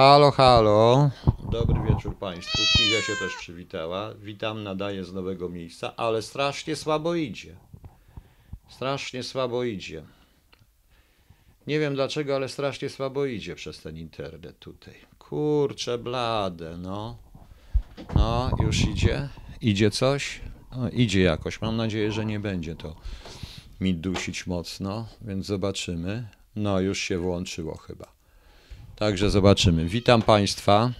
Halo, halo. Dobry wieczór Państwu. Kizia się też przywitała. Witam, nadaję z nowego miejsca, ale strasznie słabo idzie. Strasznie słabo idzie. Nie wiem dlaczego, ale strasznie słabo idzie przez ten internet tutaj. Kurczę blade, no. No, już idzie. Idzie coś? No, idzie jakoś. Mam nadzieję, że nie będzie to mi dusić mocno, więc zobaczymy. No, już się włączyło chyba. Także zobaczymy. Witam Państwa.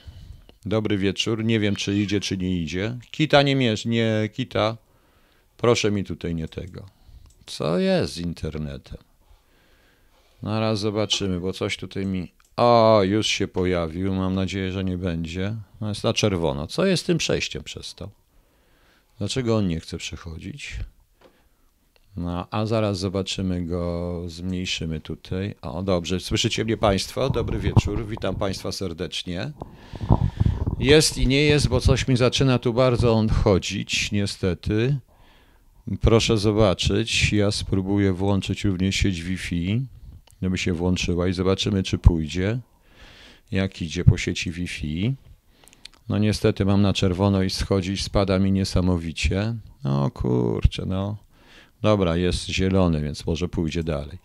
Dobry wieczór. Nie wiem, czy idzie, czy nie idzie. Kita nie mierz, nie, Kita. Proszę mi tutaj nie tego. Co jest z internetem? Naraz zobaczymy, bo coś tutaj mi. O, już się pojawił. Mam nadzieję, że nie będzie. No jest na czerwono. Co jest z tym przejściem przez to? Dlaczego on nie chce przechodzić? No, a zaraz zobaczymy go, zmniejszymy tutaj. O, dobrze, słyszycie mnie Państwo? Dobry wieczór, witam Państwa serdecznie. Jest i nie jest, bo coś mi zaczyna tu bardzo odchodzić, niestety. Proszę zobaczyć, ja spróbuję włączyć również sieć Wi-Fi, żeby się włączyła i zobaczymy, czy pójdzie. Jak idzie po sieci Wi-Fi. No niestety mam na czerwono i schodzi, spada mi niesamowicie. No kurczę, no. Dobra, jest zielony, więc może pójdzie dalej.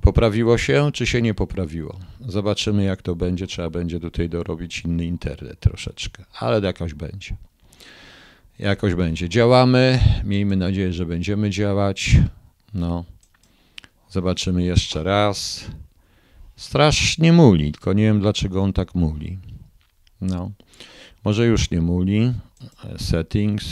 Poprawiło się, czy się nie poprawiło? Zobaczymy, jak to będzie. Trzeba będzie tutaj dorobić inny internet troszeczkę, ale jakoś będzie. Jakoś będzie. Działamy. Miejmy nadzieję, że będziemy działać. No. Zobaczymy jeszcze raz. Strasznie muli, tylko nie wiem, dlaczego on tak muli. No. Może już nie muli. Settings.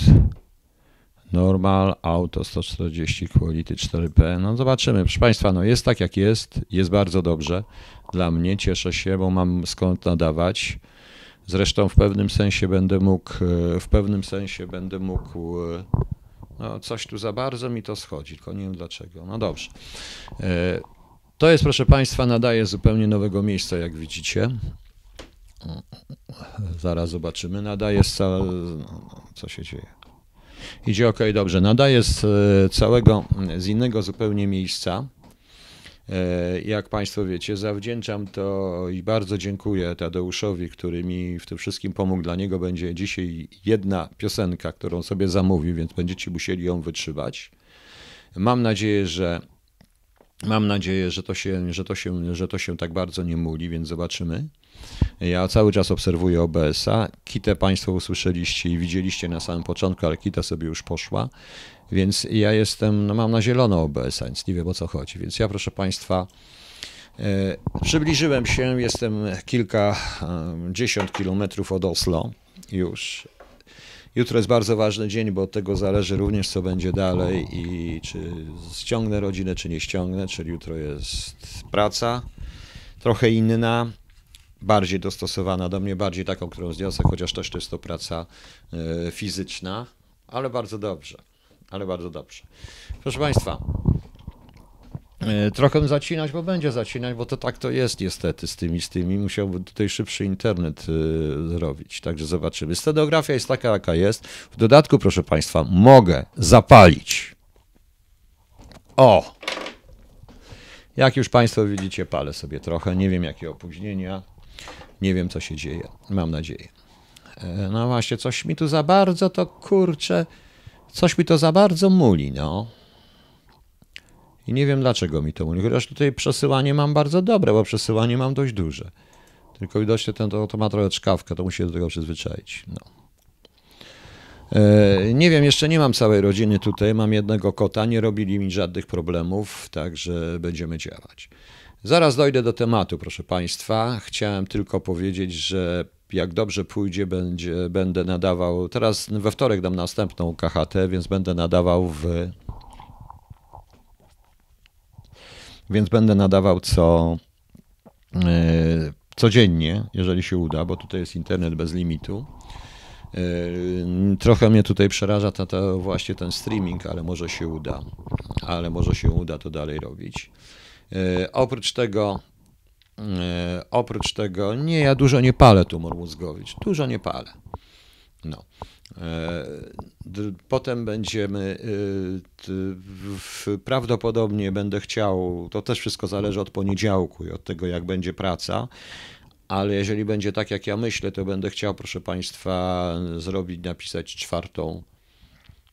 Normal, auto 140, quality 4P. No zobaczymy. Proszę Państwa, no jest tak jak jest. Jest bardzo dobrze dla mnie. Cieszę się, bo mam skąd nadawać. Zresztą w pewnym sensie będę mógł, e, w pewnym sensie będę mógł, e, no coś tu za bardzo mi to schodzi, tylko nie wiem dlaczego. No dobrze. E, To jest, proszę Państwa, nadaje zupełnie nowego miejsca, jak widzicie. Zaraz zobaczymy. Nadaje z całego, co się dzieje. Idzie ok, dobrze. Nadaję z e, całego, z innego zupełnie miejsca. E, Jak Państwo wiecie, zawdzięczam to i bardzo dziękuję Tadeuszowi, który mi w tym wszystkim pomógł. Dla niego będzie dzisiaj jedna piosenka, którą sobie zamówił, więc będziecie musieli ją wytrzymać. Mam nadzieję, że mam nadzieję, że to się, że to się, że to się tak bardzo nie muli, więc zobaczymy. Ja cały czas obserwuję OBS-a. Kitę Państwo usłyszeliście i widzieliście na samym początku, ale Kita sobie już poszła. Więc ja jestem, no mam na zielono OBS-a, więc nie wiem o co chodzi. Więc ja, proszę Państwa, e, przybliżyłem się, jestem kilka, e, kilometrów od Oslo już. Jutro jest bardzo ważny dzień, bo od tego zależy również, co będzie dalej i czy ściągnę rodzinę, czy nie ściągnę. Czyli jutro jest praca, trochę inna, bardziej dostosowana do mnie, bardziej taką, którą zniosę, chociaż też to jest to praca e, fizyczna, ale bardzo dobrze, ale bardzo dobrze. Proszę Państwa, e, trochę zacinać, bo będzie zacinać, bo to tak to jest niestety z tymi, z tymi. Musiałbym tutaj szybszy internet e, zrobić, także zobaczymy. Scenografia jest taka, jaka jest. W dodatku, proszę Państwa, mogę zapalić. O! Jak już Państwo widzicie, palę sobie trochę. Nie wiem, jakie opóźnienia. Nie wiem, co się dzieje. Mam nadzieję. E, No właśnie, coś mi tu za bardzo to kurczę. Coś mi to za bardzo muli, no. I nie wiem, dlaczego mi to muli. Chociaż tutaj przesyłanie mam bardzo dobre, bo przesyłanie mam dość duże. Tylko widocznie ten to, to ma trochę czkawkę, to musi się do tego przyzwyczaić. No. E, Nie wiem, jeszcze nie mam całej rodziny tutaj. Mam jednego kota, nie robili mi żadnych problemów, także będziemy działać. Zaraz dojdę do tematu, proszę Państwa. Chciałem tylko powiedzieć, że jak dobrze pójdzie, będzie, będę nadawał. Teraz we wtorek dam następną KHT, więc będę nadawał w. Więc będę nadawał co. e, codziennie, jeżeli się uda, bo tutaj jest internet bez limitu. Yy, Trochę mnie tutaj przeraża to, to właśnie ten streaming, ale może się uda. Ale może się uda to dalej robić. Yy, Oprócz tego, yy, oprócz tego, nie, ja dużo nie palę tumor mózgowy, dużo nie palę. No. E, Potem będziemy, prawdopodobnie będę chciał, to też wszystko zależy od poniedziałku i od tego, jak będzie praca, ale jeżeli będzie tak, jak ja myślę, to będę chciał, proszę Państwa, zrobić, napisać czwartą.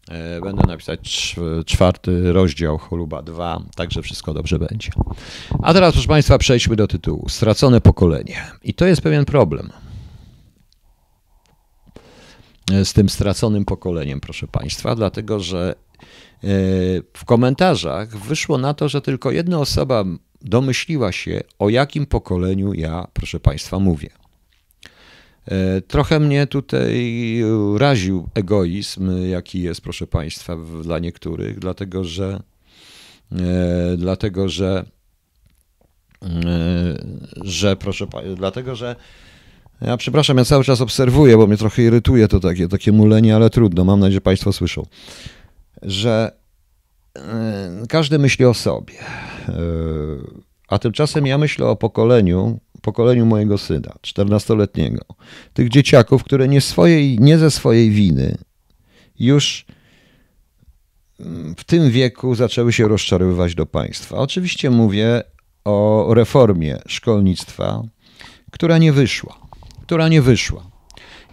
E, Będę napisać cz- czwarty rozdział Choluba 2, także wszystko dobrze będzie. A teraz, proszę Państwa, przejdźmy do tytułu. Stracone pokolenie. I to jest pewien problem e, z tym straconym pokoleniem, proszę Państwa, dlatego że e, w komentarzach wyszło na to, że tylko jedna osoba domyśliła się, o jakim pokoleniu ja, proszę Państwa, mówię. E, Trochę mnie tutaj raził egoizm, jaki jest, proszę Państwa, dla niektórych, dlatego że, e, dlatego że, e, że proszę dlatego że ja przepraszam, ja cały czas obserwuję, bo mnie trochę irytuje to takie, takie mulenie, ale trudno, mam nadzieję, że Państwo słyszą, że każdy myśli o sobie. A tymczasem ja myślę o pokoleniu, pokoleniu mojego syna, 14-letniego. Tych dzieciaków, które nie, swojej, nie ze swojej winy już mm, w tym wieku zaczęły się rozczarowywać do państwa. Oczywiście mówię o reformie szkolnictwa, która nie wyszła. Która nie wyszła.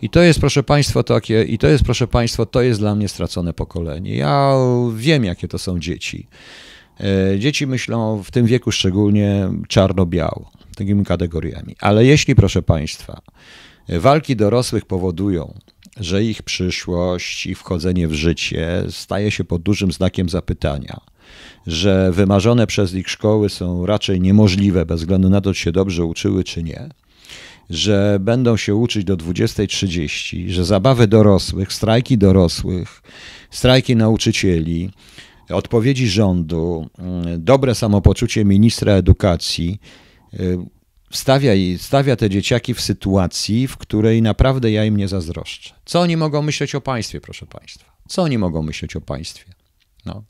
I to jest, proszę Państwa, takie, i to jest, proszę Państwa, to jest dla mnie stracone pokolenie. Ja wiem, jakie to są dzieci. E, Dzieci myślą w tym wieku szczególnie czarno-biało, takimi kategoriami. Ale jeśli, proszę Państwa, walki dorosłych powodują, że ich przyszłość i wchodzenie w życie staje się pod dużym znakiem zapytania, że wymarzone przez nich szkoły są raczej niemożliwe bez względu na to, czy się dobrze uczyły, czy nie, że będą się uczyć do 20.30, że zabawy dorosłych, strajki dorosłych, strajki nauczycieli, odpowiedzi rządu, mm, dobre samopoczucie ministra edukacji y, stawia, stawia te dzieciaki w sytuacji, w której naprawdę ja im nie zazdroszczę. Co oni mogą myśleć o państwie, proszę państwa? Co oni mogą myśleć o państwie? No.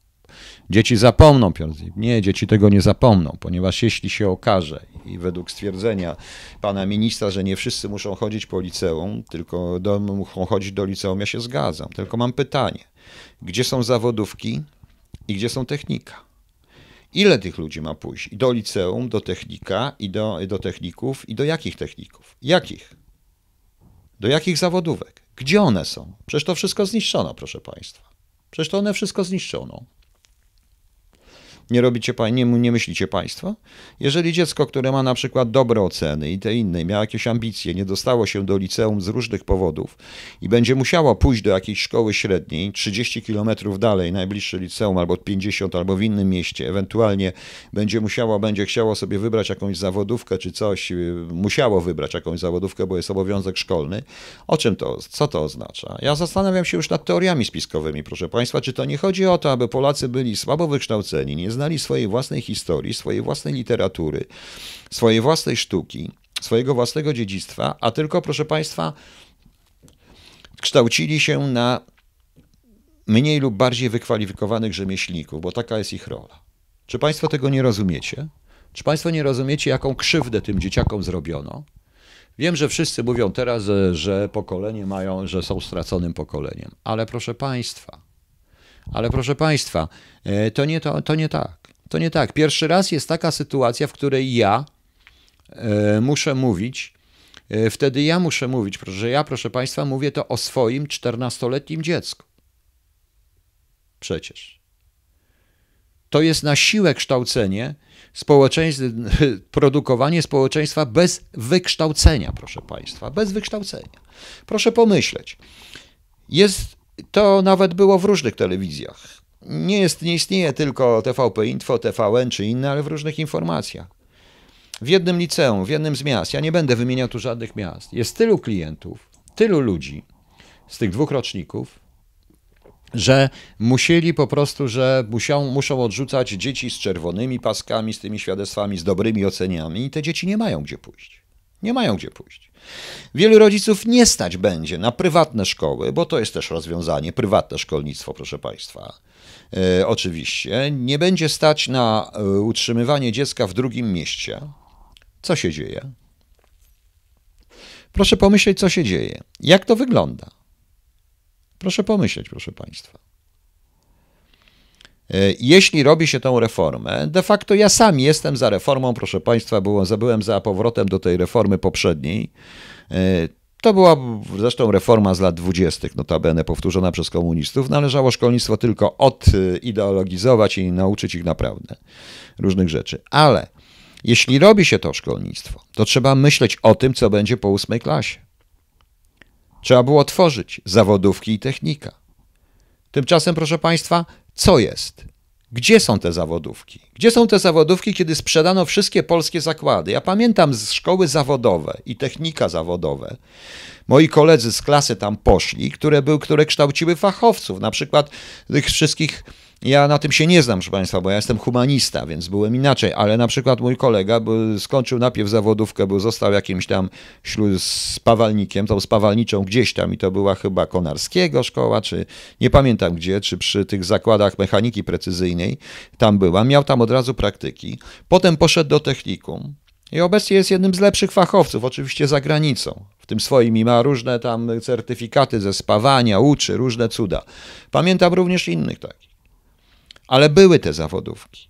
Dzieci zapomną, Piotr. Nie, dzieci tego nie zapomną, ponieważ jeśli się okaże i według stwierdzenia pana ministra, że nie wszyscy muszą chodzić po liceum, tylko do, muszą chodzić do liceum, ja się zgadzam. Tylko mam pytanie, gdzie są zawodówki i gdzie są technika? Ile tych ludzi ma pójść? I do liceum, do technika, i do, do techników, i do jakich techników? Jakich? Do jakich zawodówek? Gdzie one są? Przecież to wszystko zniszczono, proszę państwa. Przecież to one wszystko zniszczono. Nie robicie, nie, nie myślicie Państwo? Jeżeli dziecko, które ma na przykład dobre oceny i te inne, miało jakieś ambicje, nie dostało się do liceum z różnych powodów i będzie musiało pójść do jakiejś szkoły średniej 30 km dalej, najbliższe liceum, albo 50, albo w innym mieście, ewentualnie będzie musiało, będzie chciało sobie wybrać jakąś zawodówkę czy coś, yy, musiało wybrać jakąś zawodówkę, bo jest obowiązek szkolny. O czym to, co to oznacza? Ja zastanawiam się już nad teoriami spiskowymi, proszę Państwa, czy to nie chodzi o to, aby Polacy byli słabo wykształceni, nie znali swojej własnej historii, swojej własnej literatury, swojej własnej sztuki, swojego własnego dziedzictwa, a tylko, proszę Państwa, kształcili się na mniej lub bardziej wykwalifikowanych rzemieślników, bo taka jest ich rola. Czy Państwo tego nie rozumiecie? Czy Państwo nie rozumiecie, jaką krzywdę tym dzieciakom zrobiono? Wiem, że wszyscy mówią teraz, że, pokolenie mają, że są straconym pokoleniem, ale proszę Państwa, ale proszę Państwa, e, to nie, to, to nie tak. To nie tak. Pierwszy raz jest taka sytuacja, w której ja e, muszę mówić, e, wtedy ja muszę mówić, że ja, proszę Państwa, mówię to o swoim 14-letnim dziecku. Przecież. To jest na siłę kształcenie produkowanie społeczeństwa bez wykształcenia, proszę Państwa, bez wykształcenia. Proszę pomyśleć. Jest, to nawet było w różnych telewizjach. Nie, jest, nie istnieje tylko TVP Info, TVN czy inne, ale w różnych informacjach. W jednym liceum, w jednym z miast, ja nie będę wymieniał tu żadnych miast, jest tylu klientów, tylu ludzi z tych dwóch roczników, że musieli po prostu, że muszą, muszą odrzucać dzieci z czerwonymi paskami, z tymi świadectwami, z dobrymi oceniami i te dzieci nie mają gdzie pójść. Nie mają gdzie pójść. Wielu rodziców nie stać będzie na prywatne szkoły, bo to jest też rozwiązanie, prywatne szkolnictwo, proszę Państwa. E, oczywiście. Nie będzie stać na e, utrzymywanie dziecka w drugim mieście. Co się dzieje? Proszę pomyśleć, co się dzieje. Jak to wygląda? Proszę pomyśleć, proszę Państwa. Jeśli robi się tą reformę, de facto ja sam jestem za reformą, proszę Państwa, byłem, za powrotem do tej reformy poprzedniej. To była zresztą reforma z lat dwudziestych, notabene powtórzona przez komunistów. Należało szkolnictwo tylko odideologizować i nauczyć ich naprawdę różnych rzeczy. Ale jeśli robi się to szkolnictwo, to trzeba myśleć o tym, co będzie po ósmej klasie. Trzeba było tworzyć zawodówki i technika. Tymczasem, proszę Państwa, co jest? Gdzie są te zawodówki? Gdzie są te zawodówki, kiedy sprzedano wszystkie polskie zakłady? Ja pamiętam z szkoły zawodowe i technika zawodowe. Moi koledzy z klasy tam poszli, które, był, które kształciły fachowców, na przykład tych wszystkich ja na tym się nie znam, proszę Państwa, bo ja jestem humanista, więc byłem inaczej, ale na przykład mój kolega skończył najpierw zawodówkę, był został jakimś tam spawalnikiem, tą spawalniczą gdzieś tam i to była chyba Konarskiego szkoła, czy nie pamiętam gdzie, czy przy tych zakładach mechaniki precyzyjnej, tam była, miał tam od razu praktyki, potem poszedł do technikum, i obecnie jest jednym z lepszych fachowców, oczywiście za granicą. W tym swoim i ma różne tam certyfikaty ze spawania, uczy, różne cuda. Pamiętam również innych takich ale były te zawodówki.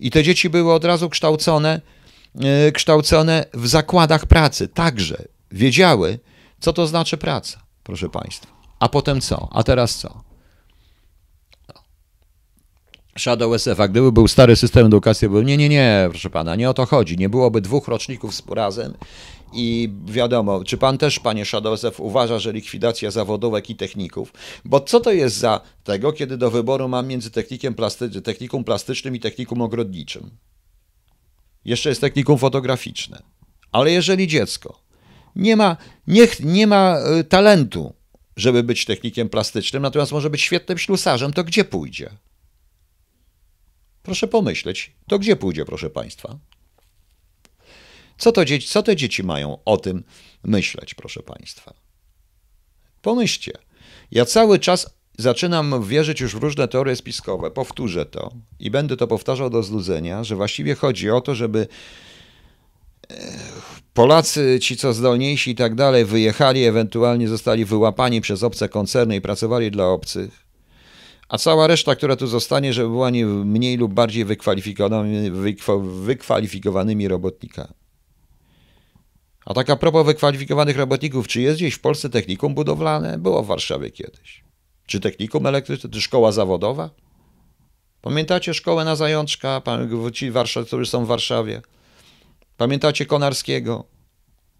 I te dzieci były od razu kształcone, e, kształcone w zakładach pracy, także wiedziały, co to znaczy praca, proszę Państwa. A potem co? A teraz co? Shadow SF, a gdyby był stary system edukacji, był nie, nie, nie, proszę pana, nie o to chodzi. Nie byłoby dwóch roczników razem i wiadomo, czy pan też, panie Szadowzew, uważa, że likwidacja zawodówek i techników? Bo co to jest za tego, kiedy do wyboru mam między technikiem technikum plastycznym i technikum ogrodniczym? Jeszcze jest technikum fotograficzne. Ale jeżeli dziecko nie ma, nie, nie ma y, talentu, żeby być technikiem plastycznym, natomiast może być świetnym ślusarzem, to gdzie pójdzie? Proszę pomyśleć, to gdzie pójdzie, proszę Państwa? Co, to dzieci, co te dzieci mają o tym myśleć, proszę Państwa? Pomyślcie. Ja cały czas zaczynam wierzyć już w różne teorie spiskowe. Powtórzę to i będę to powtarzał do znudzenia, że właściwie chodzi o to, żeby e, Polacy, ci co zdolniejsi i tak dalej, wyjechali, ewentualnie zostali wyłapani przez obce koncerny i pracowali dla obcych, a cała reszta, która tu zostanie, żeby była nie mniej lub bardziej wykwalifikowanymi, wykwalifikowanymi robotnikami. A tak a propos wykwalifikowanych robotników, czy jest gdzieś w Polsce technikum budowlane? Było w Warszawie kiedyś. Czy technikum elektryczne, czy szkoła zawodowa? Pamiętacie szkołę na Zajączka, ci, którzy są w Warszawie? Pamiętacie Konarskiego?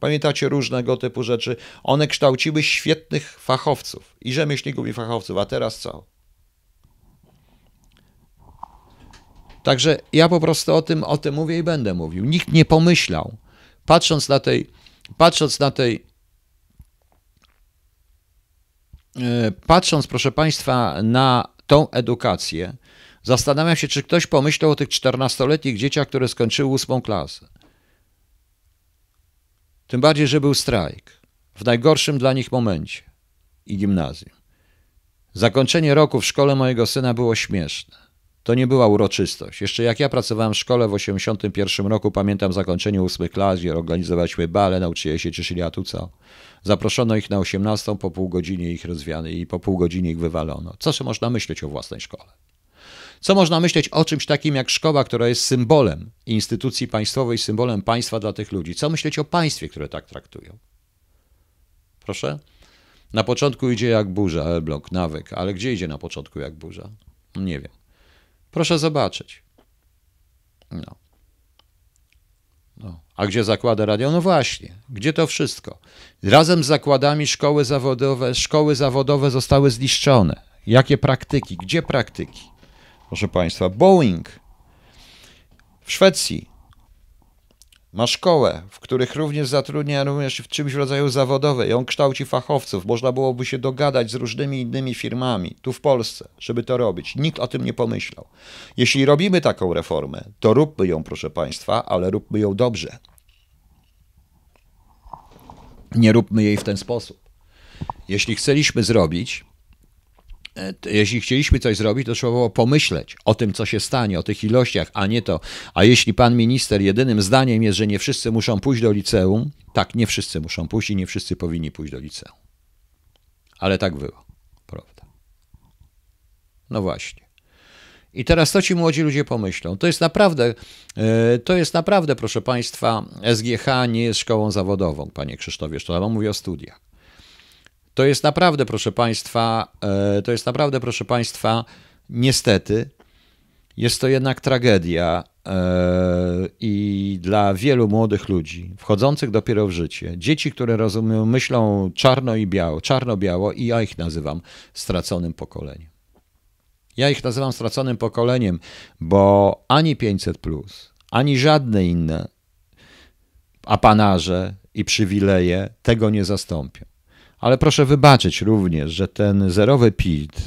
Pamiętacie różnego typu rzeczy? One kształciły świetnych fachowców i rzemieślników i fachowców, a teraz co? Także ja po prostu o tym, o tym mówię i będę mówił. Nikt nie pomyślał, patrząc na tej, patrząc na tej, e, patrząc, proszę Państwa, na tą edukację, zastanawiam się, czy ktoś pomyślał o tych 14-letnich dzieciach, które skończyły ósmą klasę. Tym bardziej, że był strajk w najgorszym dla nich momencie i gimnazjum. Zakończenie roku w szkole mojego syna było śmieszne. To nie była uroczystość. Jeszcze jak ja pracowałem w szkole w 1981 roku, pamiętam zakończenie ósmych klas, gdzie organizowaliśmy bale, nauczyciele się cieszyli, a tu co? Zaproszono ich na 18, po pół godzinie ich rozwiano i po pół godzinie ich wywalono. Co można myśleć o własnej szkole? Co można myśleć o czymś takim jak szkoła, która jest symbolem instytucji państwowej, symbolem państwa dla tych ludzi? Co myśleć o państwie, które tak traktują? Proszę? Na początku idzie jak burza, Elbląg, nawyk, ale gdzie idzie na początku jak burza? Nie wiem. Proszę zobaczyć. No. No. A gdzie zakłady radio? No właśnie, gdzie to wszystko? Razem z zakładami szkoły zawodowe, szkoły zawodowe zostały zniszczone. Jakie praktyki? Gdzie praktyki? Proszę Państwa, Boeing w Szwecji ma szkołę, w których również zatrudnia również w czymś w rodzaju zawodowej. On kształci fachowców. Można byłoby się dogadać z różnymi innymi firmami tu w Polsce, żeby to robić. Nikt o tym nie pomyślał. Jeśli robimy taką reformę, to róbmy ją, proszę Państwa, ale róbmy ją dobrze. Nie róbmy jej w ten sposób. Jeśli chcieliśmy zrobić, jeśli chcieliśmy coś zrobić, to trzeba było pomyśleć o tym, co się stanie, o tych ilościach, a nie to. A jeśli pan minister jedynym zdaniem jest, że nie wszyscy muszą pójść do liceum, tak, nie wszyscy muszą pójść i nie wszyscy powinni pójść do liceum. Ale tak było, prawda? No właśnie. I teraz co ci młodzi ludzie pomyślą? To jest naprawdę, e, to jest naprawdę, proszę Państwa, SGH nie jest szkołą zawodową, Panie Krzysztofie Sztola, mówię o studiach. To jest naprawdę, proszę Państwa, e, to jest naprawdę, proszę Państwa, niestety, jest to jednak tragedia e, i dla wielu młodych ludzi, wchodzących dopiero w życie, dzieci, które rozumieją, myślą czarno i biało, czarno-biało i ja ich nazywam straconym pokoleniem. Ja ich nazywam straconym pokoleniem, bo ani 500, ani żadne inne apanarze i przywileje tego nie zastąpią. Ale proszę wybaczyć również, że ten zerowy PIT,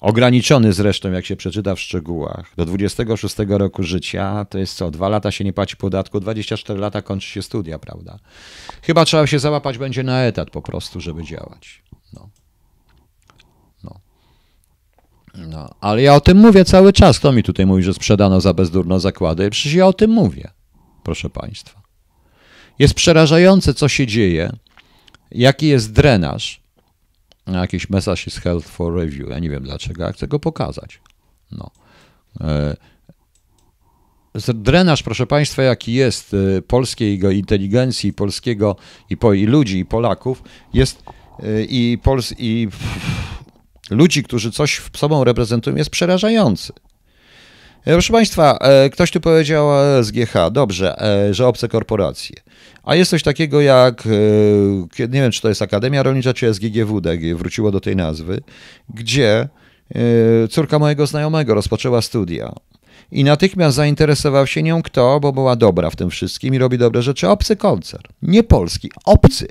ograniczony zresztą, jak się przeczyta w szczegółach, do 26 roku życia, to jest co, dwa lata się nie płaci podatku, 24 lata kończy się studia, prawda? Chyba trzeba się załapać będzie na etat po prostu, żeby działać. No. No. No, ale ja o tym mówię cały czas. Kto mi tutaj mówi, że sprzedano za bezdurno zakłady? Przecież ja o tym mówię, proszę Państwa. Jest przerażające, co się dzieje, jaki jest drenaż. Jakiś message is held for review. Ja nie wiem dlaczego, ja chcę go pokazać. No. E, drenaż, proszę Państwa, jaki jest e, polskiej inteligencji, polskiego i, po, i ludzi, i Polaków, jest e, i, Pols, i ludzi, którzy coś w sobą reprezentują, jest przerażający. Proszę Państwa, ktoś tu powiedział SGH, dobrze, e, że obce korporacje. A jest coś takiego jak, nie wiem czy to jest Akademia Rolnicza czy SGGWD, wróciło do tej nazwy, gdzie córka mojego znajomego rozpoczęła studia i natychmiast zainteresował się nią kto, bo była dobra w tym wszystkim i robi dobre rzeczy. Obcy koncern, nie polski, obcy.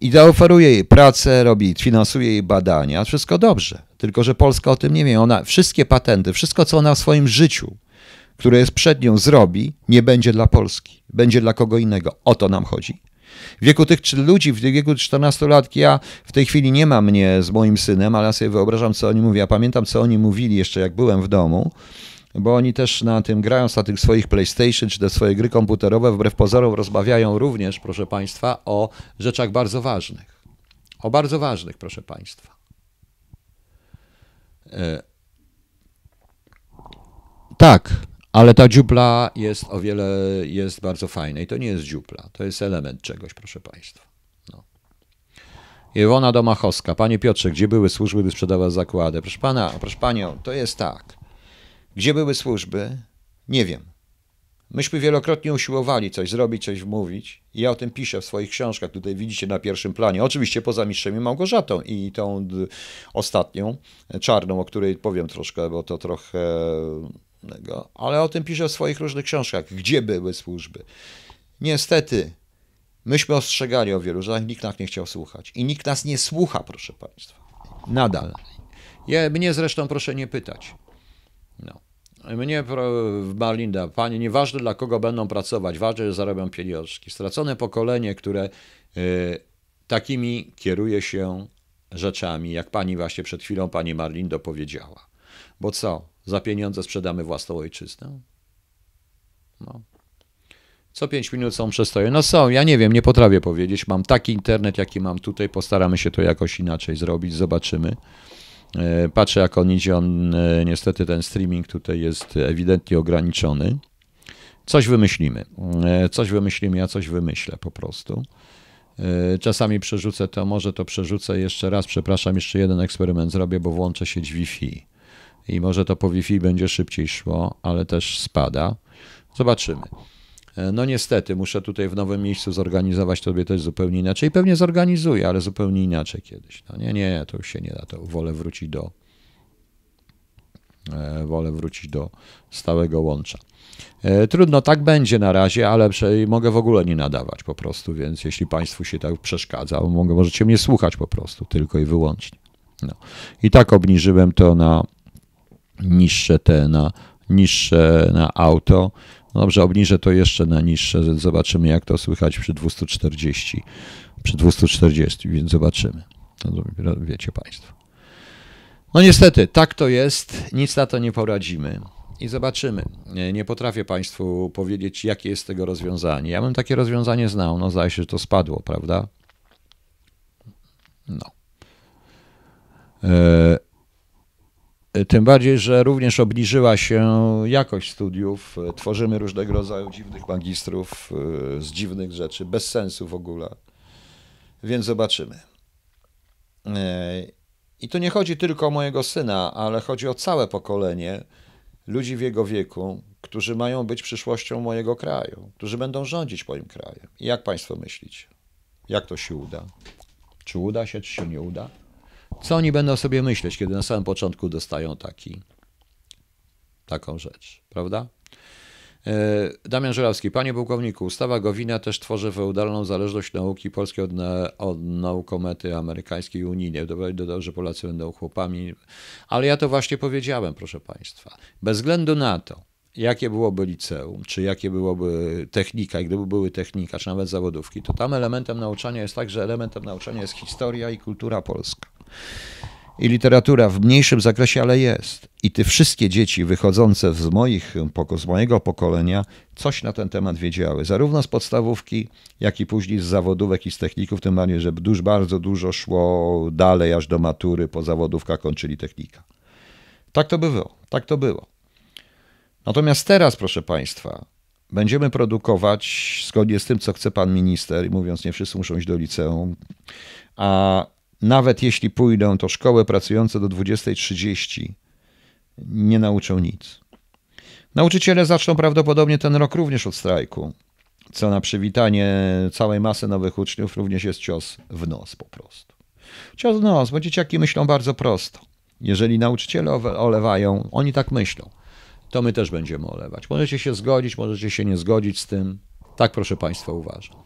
I zaoferuje jej pracę, robi, finansuje jej badania, wszystko dobrze. Tylko, że Polska o tym nie wie. Ona wszystkie patenty, wszystko, co ona w swoim życiu, które jest przed nią, zrobi, nie będzie dla Polski. Będzie dla kogo innego. O to nam chodzi. W wieku tych ludzi, w wieku 14 lat, ja w tej chwili nie mam mnie z moim synem, ale ja sobie wyobrażam, co oni mówią. Ja pamiętam, co oni mówili jeszcze, jak byłem w domu bo oni też na tym, grając na tych swoich PlayStation czy te swoje gry komputerowe, wbrew pozorom rozmawiają również, proszę Państwa, o rzeczach bardzo ważnych. O bardzo ważnych, proszę Państwa. E, tak, ale ta dziupla jest o wiele, jest bardzo fajna i to nie jest dziupla, to jest element czegoś, proszę Państwa. No. Iwona Domachowska, Panie Piotrze, gdzie były służby, by sprzedawać zakłady? Proszę Pana, proszę Panią, to jest tak. Gdzie były służby? Nie wiem. Myśmy wielokrotnie usiłowali coś zrobić, coś wmówić. I ja o tym piszę w swoich książkach. Tutaj widzicie na pierwszym planie. Oczywiście poza mistrzem i Małgorzatą i tą ostatnią, czarną, o której powiem troszkę, bo to trochę... Ale o tym piszę w swoich różnych książkach. Gdzie były służby? Niestety, myśmy ostrzegali o wielu rzeczach, nikt nas nie chciał słuchać. I nikt nas nie słucha, proszę Państwa. Nadal. Ja, mnie zresztą proszę nie pytać. No. Mnie, Marlinda, panie, nieważne dla kogo będą pracować, ważne, że zarobią pieniążki. Stracone pokolenie, które y, takimi kieruje się rzeczami, jak pani właśnie przed chwilą, pani Marlindo powiedziała. Bo co, za pieniądze sprzedamy własną ojczyznę? No. Co pięć minut są przestoje? No są, ja nie wiem, nie potrafię powiedzieć. Mam taki internet, jaki mam tutaj, postaramy się to jakoś inaczej zrobić, zobaczymy. E, patrzę, jak on idzie. On, e, niestety ten streaming tutaj jest ewidentnie ograniczony. Coś wymyślimy. E, coś wymyślimy, ja coś wymyślę po prostu. Czasami przerzucę to, może to przerzucę jeszcze raz. Przepraszam, jeszcze jeden eksperyment zrobię, bo włączę sieć Wi-Fi. I może to po Wi-Fi będzie szybciej szło, ale też spada. Zobaczymy. No niestety, muszę tutaj w nowym miejscu zorganizować tobie też zupełnie inaczej. Pewnie zorganizuję, ale zupełnie inaczej kiedyś. No nie, nie, to już się nie da. To wolę wrócić do e, wolę wrócić do stałego łącza. E, trudno, tak będzie na razie, ale mogę w ogóle nie nadawać po prostu, więc jeśli Państwu się tak przeszkadza, mogę, możecie mnie słuchać po prostu, tylko i wyłącznie. No. I tak obniżyłem to na niższe te, na niższe na auto. No dobrze, obniżę to jeszcze na niższe, zobaczymy jak to słychać przy 240. Przy 240, więc zobaczymy. To wiecie Państwo. No niestety, tak to jest, nic na to nie poradzimy i zobaczymy. Nie potrafię Państwu powiedzieć, jakie jest tego rozwiązanie. Ja bym takie rozwiązanie znał, no zdaje się, że to spadło, prawda? No. E, tym bardziej, że również obniżyła się jakość studiów. Tworzymy różnego rodzaju dziwnych magistrów z dziwnych rzeczy, bez sensu w ogóle. Więc zobaczymy. I tu nie chodzi tylko o mojego syna, ale chodzi o całe pokolenie ludzi w jego wieku, którzy mają być przyszłością mojego kraju, którzy będą rządzić moim krajem. I jak Państwo myślicie? Jak to się uda? Czy uda się, czy się nie uda? Co oni będą sobie myśleć, kiedy na samym początku dostają taki, taką rzecz, prawda? E, Damian Żurawski, panie pułkowniku, ustawa Gowina też tworzy feudalną zależność nauki polskiej od, od naukomety amerykańskiej i unijnej. Dodał, że Polacy będą chłopami, ale ja to właśnie powiedziałem, proszę państwa. Bez względu na to, jakie byłoby liceum, czy jakie byłoby technika, i gdyby były technika, czy nawet zawodówki, to tam elementem nauczania jest tak, że elementem nauczania jest historia i kultura polska i literatura w mniejszym zakresie, ale jest. I te wszystkie dzieci wychodzące z, moich, z mojego pokolenia coś na ten temat wiedziały, zarówno z podstawówki, jak i później z zawodówek i z techników, tym bardziej, że dużo, bardzo dużo szło dalej aż do matury, po zawodówkach kończyli technika. Tak to było, tak to było. Natomiast teraz, proszę Państwa, będziemy produkować zgodnie z tym, co chce pan minister, mówiąc, nie wszyscy muszą iść do liceum, a nawet jeśli pójdą, to szkoły pracujące do 20.30 nie nauczą nic. Nauczyciele zaczną prawdopodobnie ten rok również od strajku, co na przywitanie całej masy nowych uczniów również jest cios w nos po prostu. Cios w nos, bo dzieciaki myślą bardzo prosto. Jeżeli nauczyciele olewają, oni tak myślą, to my też będziemy olewać. Możecie się zgodzić, możecie się nie zgodzić z tym. Tak, proszę Państwa, uważam.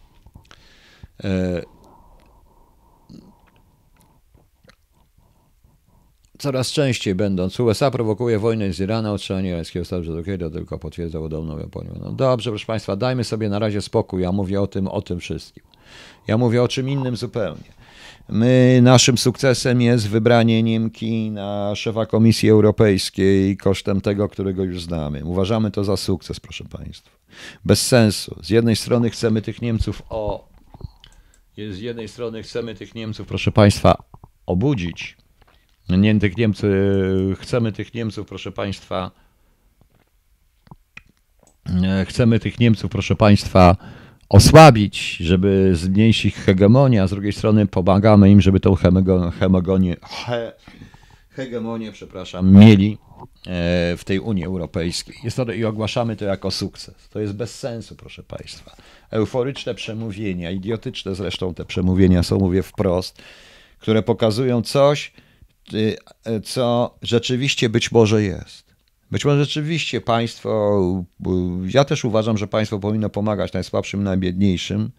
Coraz częściej będąc USA prowokuje wojnę z Iranem, otrzymanie irańskiego stanu rzadkiego tylko potwierdza podobną Japonię. No dobrze, proszę Państwa, dajmy sobie na razie spokój. Ja mówię o tym, o tym wszystkim. Ja mówię o czym innym zupełnie. My, naszym sukcesem jest wybranie Niemki na szefa Komisji Europejskiej kosztem tego, którego już znamy. Uważamy to za sukces, proszę Państwa. Bez sensu. Z jednej strony chcemy tych Niemców o. Z jednej strony chcemy tych Niemców, proszę Państwa, obudzić nie, tych Niemcy, chcemy tych Niemców, proszę Państwa, chcemy tych Niemców, proszę Państwa, osłabić, żeby zmniejszyć hegemonię, a z drugiej strony pomagamy im, żeby tą hegemonię, he, hegemonię przepraszam, mieli e, w tej Unii Europejskiej. Jest to, I ogłaszamy to jako sukces. To jest bez sensu, proszę Państwa. Euforyczne przemówienia, idiotyczne zresztą te przemówienia są, mówię wprost, które pokazują coś, co rzeczywiście być może jest. Być może rzeczywiście państwo, ja też uważam, że państwo powinno pomagać najsłabszym, najbiedniejszym,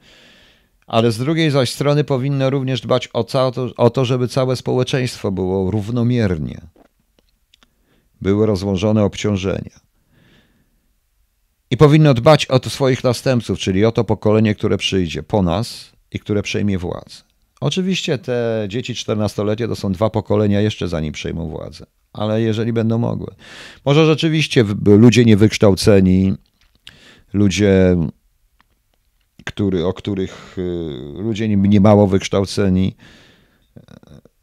ale z drugiej zaś strony powinno również dbać o, to, o to, żeby całe społeczeństwo było równomiernie, były rozłożone obciążenia. I powinno dbać o swoich następców, czyli o to pokolenie, które przyjdzie po nas i które przejmie władzę. Oczywiście te dzieci 14-letnie to są dwa pokolenia jeszcze zanim przejmą władzę, ale jeżeli będą mogły. Może rzeczywiście ludzie niewykształceni, ludzie, który, o których y, ludzie niemało wykształceni,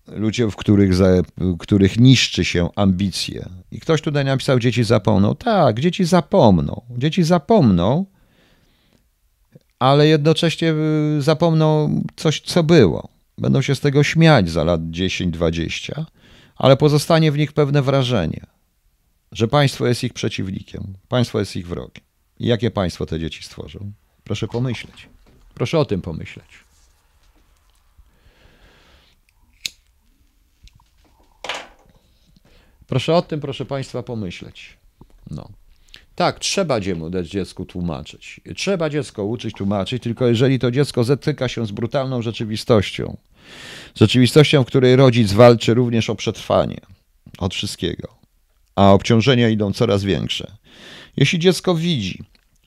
y, ludzie, w których, za, których niszczy się ambicje. I ktoś tutaj napisał, dzieci zapomną. Tak, dzieci zapomną. Dzieci zapomną, ale jednocześnie y, zapomną coś, co było. Będą się z tego śmiać za lat 10-20, ale pozostanie w nich pewne wrażenie, że państwo jest ich przeciwnikiem, państwo jest ich wrogiem. I jakie państwo te dzieci stworzą? Proszę pomyśleć. Proszę o tym pomyśleć. Proszę o tym, proszę Państwa, pomyśleć. No. Tak, trzeba dać dziecku tłumaczyć. Trzeba dziecko uczyć, tłumaczyć, tylko jeżeli to dziecko zetyka się z brutalną rzeczywistością, rzeczywistością, w której rodzic walczy również o przetrwanie od wszystkiego, a obciążenia idą coraz większe. Jeśli dziecko widzi,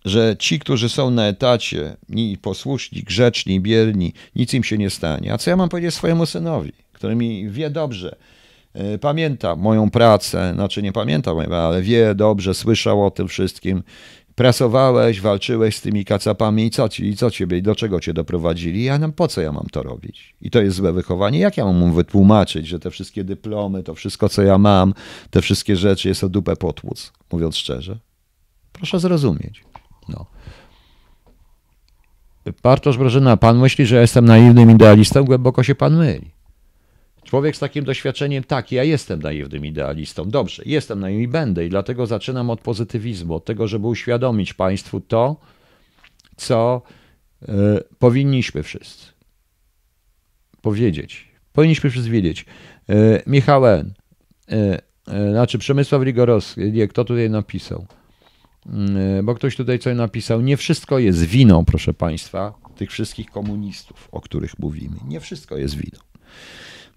że ci, którzy są na etacie, ni posłuszni, grzeczni, bierni, nic im się nie stanie. A co ja mam powiedzieć swojemu synowi, który mi wie dobrze, pamięta moją pracę, znaczy nie pamięta, ale wie dobrze, słyszał o tym wszystkim. Pracowałeś, walczyłeś z tymi kacapami i co, ci, i co ciebie, i do czego cię doprowadzili? Ja po co ja mam to robić? I to jest złe wychowanie. Jak ja mam mu wytłumaczyć, że te wszystkie dyplomy, to wszystko, co ja mam, te wszystkie rzeczy jest o dupę potłuc, mówiąc szczerze? Proszę zrozumieć. No. Bartosz Brożyna, pan myśli, że jestem naiwnym idealistą? Głęboko się pan myli. Człowiek z takim doświadczeniem, tak, ja jestem naiwnym idealistą. Dobrze, jestem naiwny i będę, i dlatego zaczynam od pozytywizmu, od tego, żeby uświadomić Państwu to, co y, powinniśmy wszyscy powiedzieć. Powinniśmy wszyscy wiedzieć. Y, Michał N., y, znaczy Przemysław Rigorowski, nie, kto tutaj napisał? bo ktoś tutaj coś napisał. Nie wszystko jest winą, proszę Państwa, tych wszystkich komunistów, o których mówimy. Nie wszystko jest winą.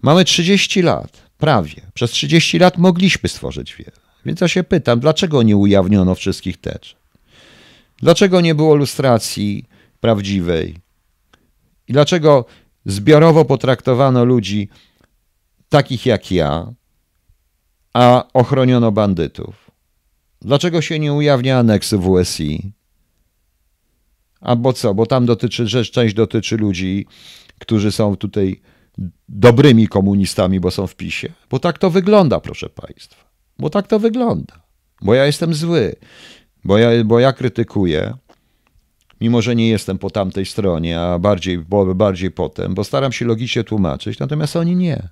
Mamy 30 lat, prawie. Przez 30 lat mogliśmy stworzyć wiele. Więc ja się pytam, dlaczego nie ujawniono wszystkich teczek? Dlaczego nie było lustracji prawdziwej? I dlaczego zbiorowo potraktowano ludzi takich jak ja, a ochroniono bandytów? Dlaczego się nie ujawnia aneksy WSI? Albo co? Bo tam dotyczy, rzecz, część dotyczy ludzi, którzy są tutaj dobrymi komunistami, bo są w PiSie. Bo tak to wygląda, proszę Państwa. Bo tak to wygląda. Bo ja jestem zły. Bo ja, bo ja krytykuję, mimo że nie jestem po tamtej stronie, a bardziej, bo, bardziej potem, bo staram się logicznie tłumaczyć, natomiast oni nie.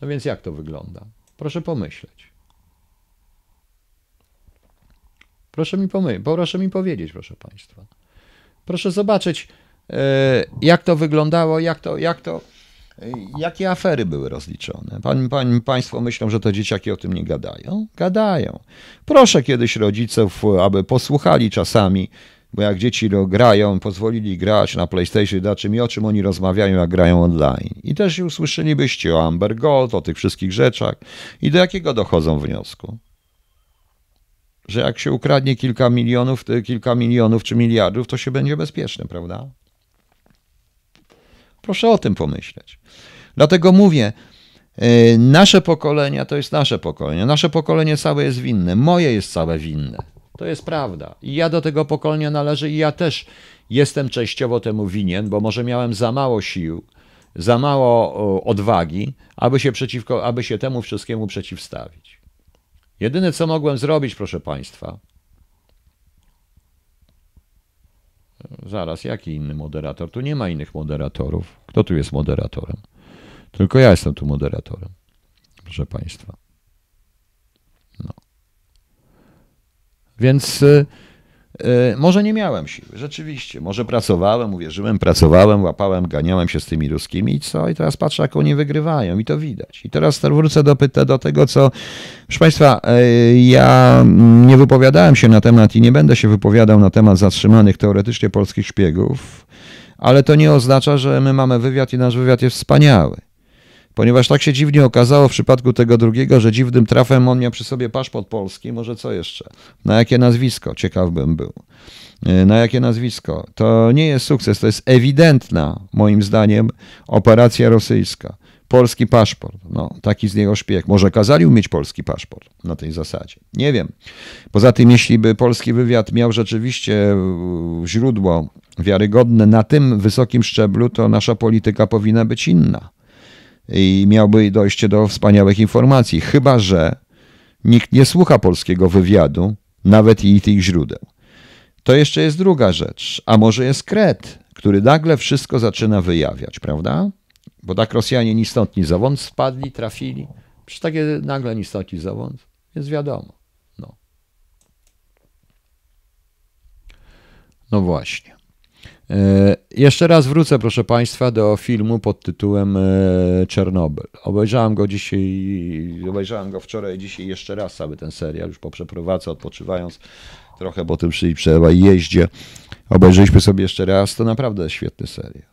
No więc jak to wygląda? Proszę pomyśleć. Proszę mi, pomy- proszę mi powiedzieć, proszę Państwa. Proszę zobaczyć, jak to wyglądało, jak to, jak to, jakie afery były rozliczone. Pan, pan, państwo myślą, że to dzieciaki o tym nie gadają? Gadają. Proszę kiedyś rodziców, aby posłuchali czasami, bo jak dzieci grają, pozwolili grać na PlayStation, na czym i o czym oni rozmawiają, jak grają online. I też usłyszelibyście o Amber Gold, o tych wszystkich rzeczach i do jakiego dochodzą wniosku? Że jak się ukradnie kilka milionów, kilka milionów czy miliardów, to się będzie bezpieczne, prawda? Proszę o tym pomyśleć. Dlatego mówię, e, nasze pokolenia to jest nasze pokolenie. Nasze pokolenie całe jest winne. Moje jest całe winne. To jest prawda. I ja do tego pokolenia należę i ja też jestem częściowo temu winien, bo może miałem za mało sił, za mało odwagi, aby się, przeciwko, aby się temu wszystkiemu przeciwstawić. Jedyne, co mogłem zrobić, proszę Państwa, Zaraz, jaki inny moderator? Tu nie ma innych moderatorów. Kto tu jest moderatorem? Tylko ja jestem tu moderatorem, proszę Państwa. No. Więc y, może nie miałem siły, rzeczywiście. Może pracowałem, uwierzyłem, pracowałem, łapałem, ganiałem się z tymi ruskimi i co? I teraz patrzę, jak oni wygrywają i to widać. I teraz wrócę do, do tego, co... Proszę Państwa, y, ja nie wypowiadałem się na temat i nie będę się wypowiadał na temat zatrzymanych teoretycznie polskich szpiegów, ale to nie oznacza, że my mamy wywiad i nasz wywiad jest wspaniały ponieważ tak się dziwnie okazało w przypadku tego drugiego, że dziwnym trafem on miał przy sobie paszport polski, może co jeszcze? Na jakie nazwisko? Ciekaw bym był. E, na jakie nazwisko? To nie jest sukces, to jest ewidentna, moim zdaniem, operacja rosyjska. Polski paszport, no taki z niego szpieg. Może kazali mieć polski paszport na tej zasadzie. Nie wiem. Poza tym, jeśli by polski wywiad miał rzeczywiście źródło wiarygodne na tym wysokim szczeblu, to nasza polityka powinna być inna i miałby dojście do wspaniałych informacji, chyba że nikt nie słucha polskiego wywiadu, nawet i tych źródeł. To jeszcze jest druga rzecz, a może jest kret, który nagle wszystko zaczyna wyjawiać, prawda? Bo tak Rosjanie ni stąd, ni spadli, trafili. Przecież takie nagle ni stąd, ni zowąd jest wiadomo. No. no właśnie. E, jeszcze raz wrócę, proszę Państwa, do filmu pod tytułem e, Czernobyl. Obejrzałem go dzisiaj, obejrzałem go wczoraj, dzisiaj jeszcze raz cały ten serial, już po przeprowadzce, odpoczywając trochę po tym i jeździe. Obejrzeliśmy sobie jeszcze raz, to naprawdę świetny serial.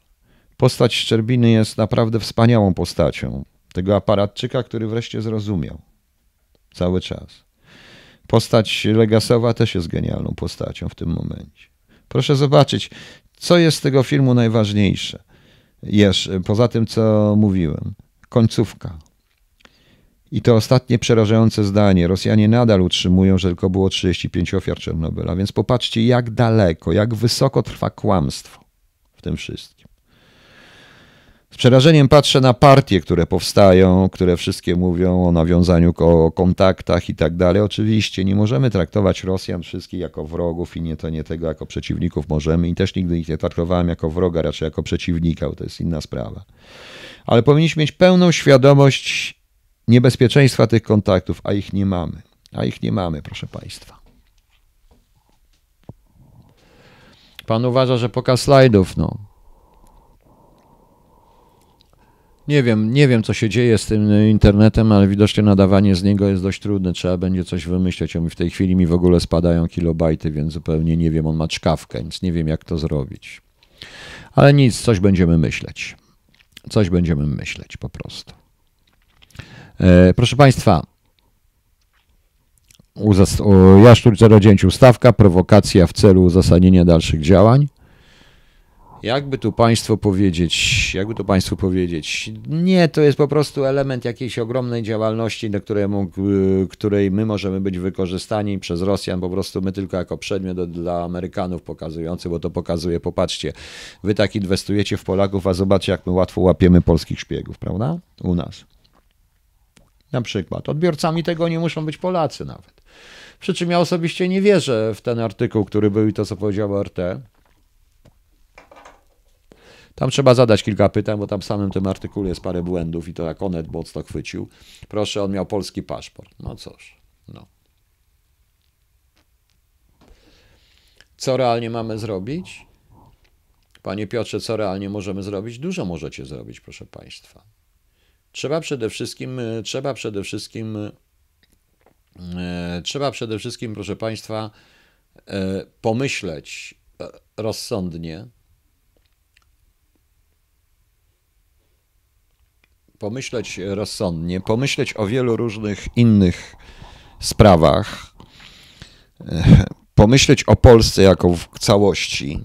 Postać Szczerbiny jest naprawdę wspaniałą postacią. Tego aparatczyka, który wreszcie zrozumiał. Cały czas. Postać Legasowa też jest genialną postacią w tym momencie. Proszę zobaczyć, co jest z tego filmu najważniejsze? Jesz, poza tym, co mówiłem. Końcówka. I to ostatnie przerażające zdanie. Rosjanie nadal utrzymują, że tylko było 35 ofiar Czernobyla, więc popatrzcie, jak daleko, jak wysoko trwa kłamstwo w tym wszystkim. Z przerażeniem patrzę na partie, które powstają, które wszystkie mówią o nawiązaniu o kontaktach i tak dalej. Oczywiście nie możemy traktować Rosjan wszystkich jako wrogów i nie to nie tego jako przeciwników możemy i też nigdy ich nie traktowałem jako wroga, raczej jako przeciwnika, bo to jest inna sprawa. Ale powinniśmy mieć pełną świadomość niebezpieczeństwa tych kontaktów, a ich nie mamy. A ich nie mamy, proszę Państwa. Pan uważa, że pokaz slajdów, no. Nie wiem, nie wiem, co się dzieje z tym internetem, ale widocznie nadawanie z niego jest dość trudne. Trzeba będzie coś wymyśleć. W tej chwili mi w ogóle spadają kilobajty, więc zupełnie nie wiem. On ma czkawkę, więc nie wiem, jak to zrobić. Ale nic, coś będziemy myśleć. Coś będziemy myśleć po prostu. E, proszę Państwa, Jaszczur 09 ustawka, prowokacja w celu uzasadnienia dalszych działań. Jakby tu Państwu powiedzieć, jakby tu Państwu powiedzieć, nie, to jest po prostu element jakiejś ogromnej działalności, do której, której my możemy być wykorzystani przez Rosjan, po prostu my tylko jako przedmiot dla Amerykanów pokazujący, bo to pokazuje, popatrzcie, wy tak inwestujecie w Polaków, a zobaczcie, jak my łatwo łapiemy polskich szpiegów, prawda? U nas. Na przykład. Odbiorcami tego nie muszą być Polacy nawet. Przy czym ja osobiście nie wierzę w ten artykuł, który był i to, co powiedział RT. Tam trzeba zadać kilka pytań, bo tam w samym tym artykule jest parę błędów i to jak Onet mocno chwycił. Proszę, on miał polski paszport. No cóż, no. Co realnie mamy zrobić? Panie Piotrze, co realnie możemy zrobić? Dużo możecie zrobić, proszę Państwa. Trzeba przede wszystkim, e, trzeba przede wszystkim, e, trzeba przede wszystkim, proszę Państwa, e, pomyśleć rozsądnie, pomyśleć rozsądnie, pomyśleć o wielu różnych innych sprawach, pomyśleć o Polsce jako w całości.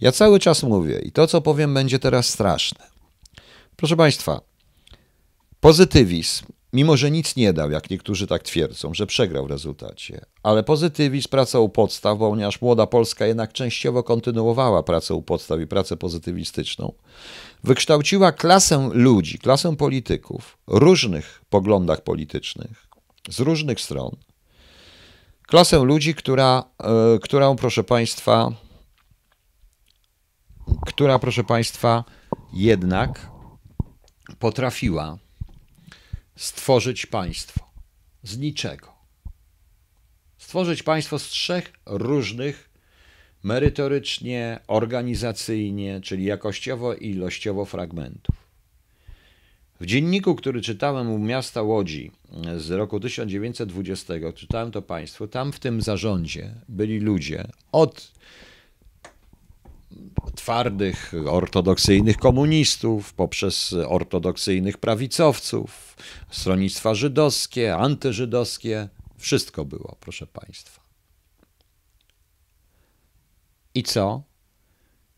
Ja cały czas mówię i to, co powiem, będzie teraz straszne. Proszę Państwa, Pozytywizm, mimo że nic nie dał, jak niektórzy tak twierdzą, że przegrał w rezultacie, ale pozytywizm, praca u podstaw, ponieważ młoda Polska jednak częściowo kontynuowała pracę u podstaw i pracę pozytywistyczną, wykształciła klasę ludzi, klasę polityków, różnych poglądach politycznych, z różnych stron, klasę ludzi, która, yy, którą, proszę Państwa, która, proszę Państwa, jednak potrafiła stworzyć państwo z niczego. Stworzyć państwo z trzech różnych merytorycznie, organizacyjnie, czyli jakościowo i ilościowo fragmentów. W dzienniku, który czytałem u miasta Łodzi z roku 1920, czytałem to państwo, tam w tym zarządzie byli ludzie od twardych, ortodoksyjnych komunistów, poprzez ortodoksyjnych prawicowców, stronnictwa żydowskie, antyżydowskie. Wszystko było, proszę Państwa. I co?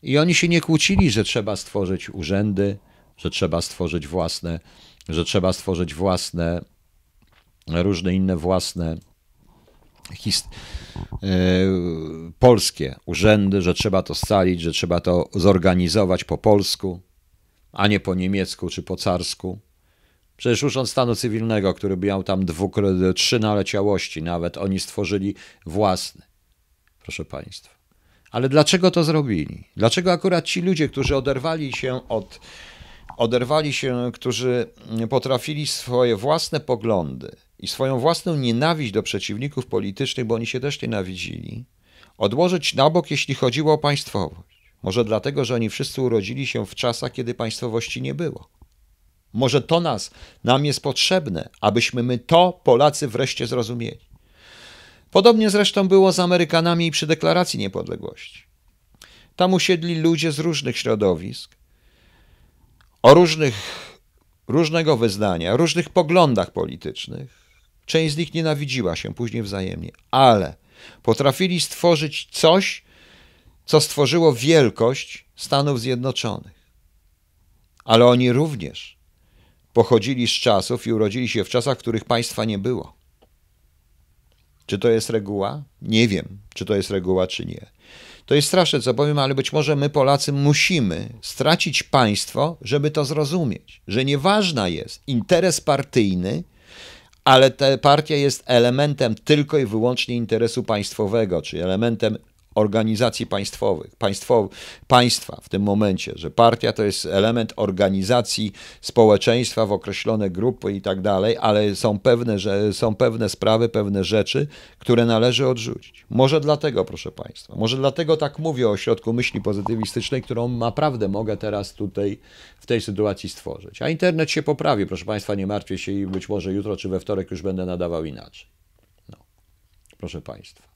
I oni się nie kłócili, że trzeba stworzyć urzędy, że trzeba stworzyć własne, że trzeba stworzyć własne, różne inne własne E, polskie urzędy, że trzeba to scalić, że trzeba to zorganizować po polsku, a nie po niemiecku czy po carsku. Przecież Urząd Stanu Cywilnego, który miał tam dwu, trzy naleciałości, nawet oni stworzyli własny. Proszę Państwa. Ale dlaczego to zrobili? Dlaczego akurat ci ludzie, którzy oderwali się od, oderwali się, którzy potrafili swoje własne poglądy i swoją własną nienawiść do przeciwników politycznych, bo oni się też nienawidzili, odłożyć na bok, jeśli chodziło o państwowość. Może dlatego, że oni wszyscy urodzili się w czasach, kiedy państwowości nie było. Może to nas, nam jest potrzebne, abyśmy my to, Polacy, wreszcie zrozumieli. Podobnie zresztą było z Amerykanami i przy deklaracji niepodległości. Tam usiedli ludzie z różnych środowisk, o różnych, różnego wyznania, różnych poglądach politycznych, Część z nich nienawidziła się później wzajemnie, ale potrafili stworzyć coś, co stworzyło wielkość Stanów Zjednoczonych. Ale oni również pochodzili z czasów i urodzili się w czasach, w których państwa nie było. Czy to jest reguła? Nie wiem, czy to jest reguła, czy nie. To jest straszne, co powiem, ale być może my, Polacy, musimy stracić państwo, żeby to zrozumieć, że nieważna jest interes partyjny, ale ta partia jest elementem tylko i wyłącznie interesu państwowego, czy elementem organizacji państwowych, państwo, państwa w tym momencie, że partia to jest element organizacji społeczeństwa w określone grupy i tak dalej, ale są pewne, że są pewne sprawy, pewne rzeczy, które należy odrzucić. Może dlatego, proszę Państwa, może dlatego tak mówię o ośrodku myśli pozytywistycznej, którą naprawdę mogę teraz tutaj w tej sytuacji stworzyć. A internet się poprawi, proszę Państwa, nie martwcie się i być może jutro czy we wtorek już będę nadawał inaczej. No, proszę Państwa.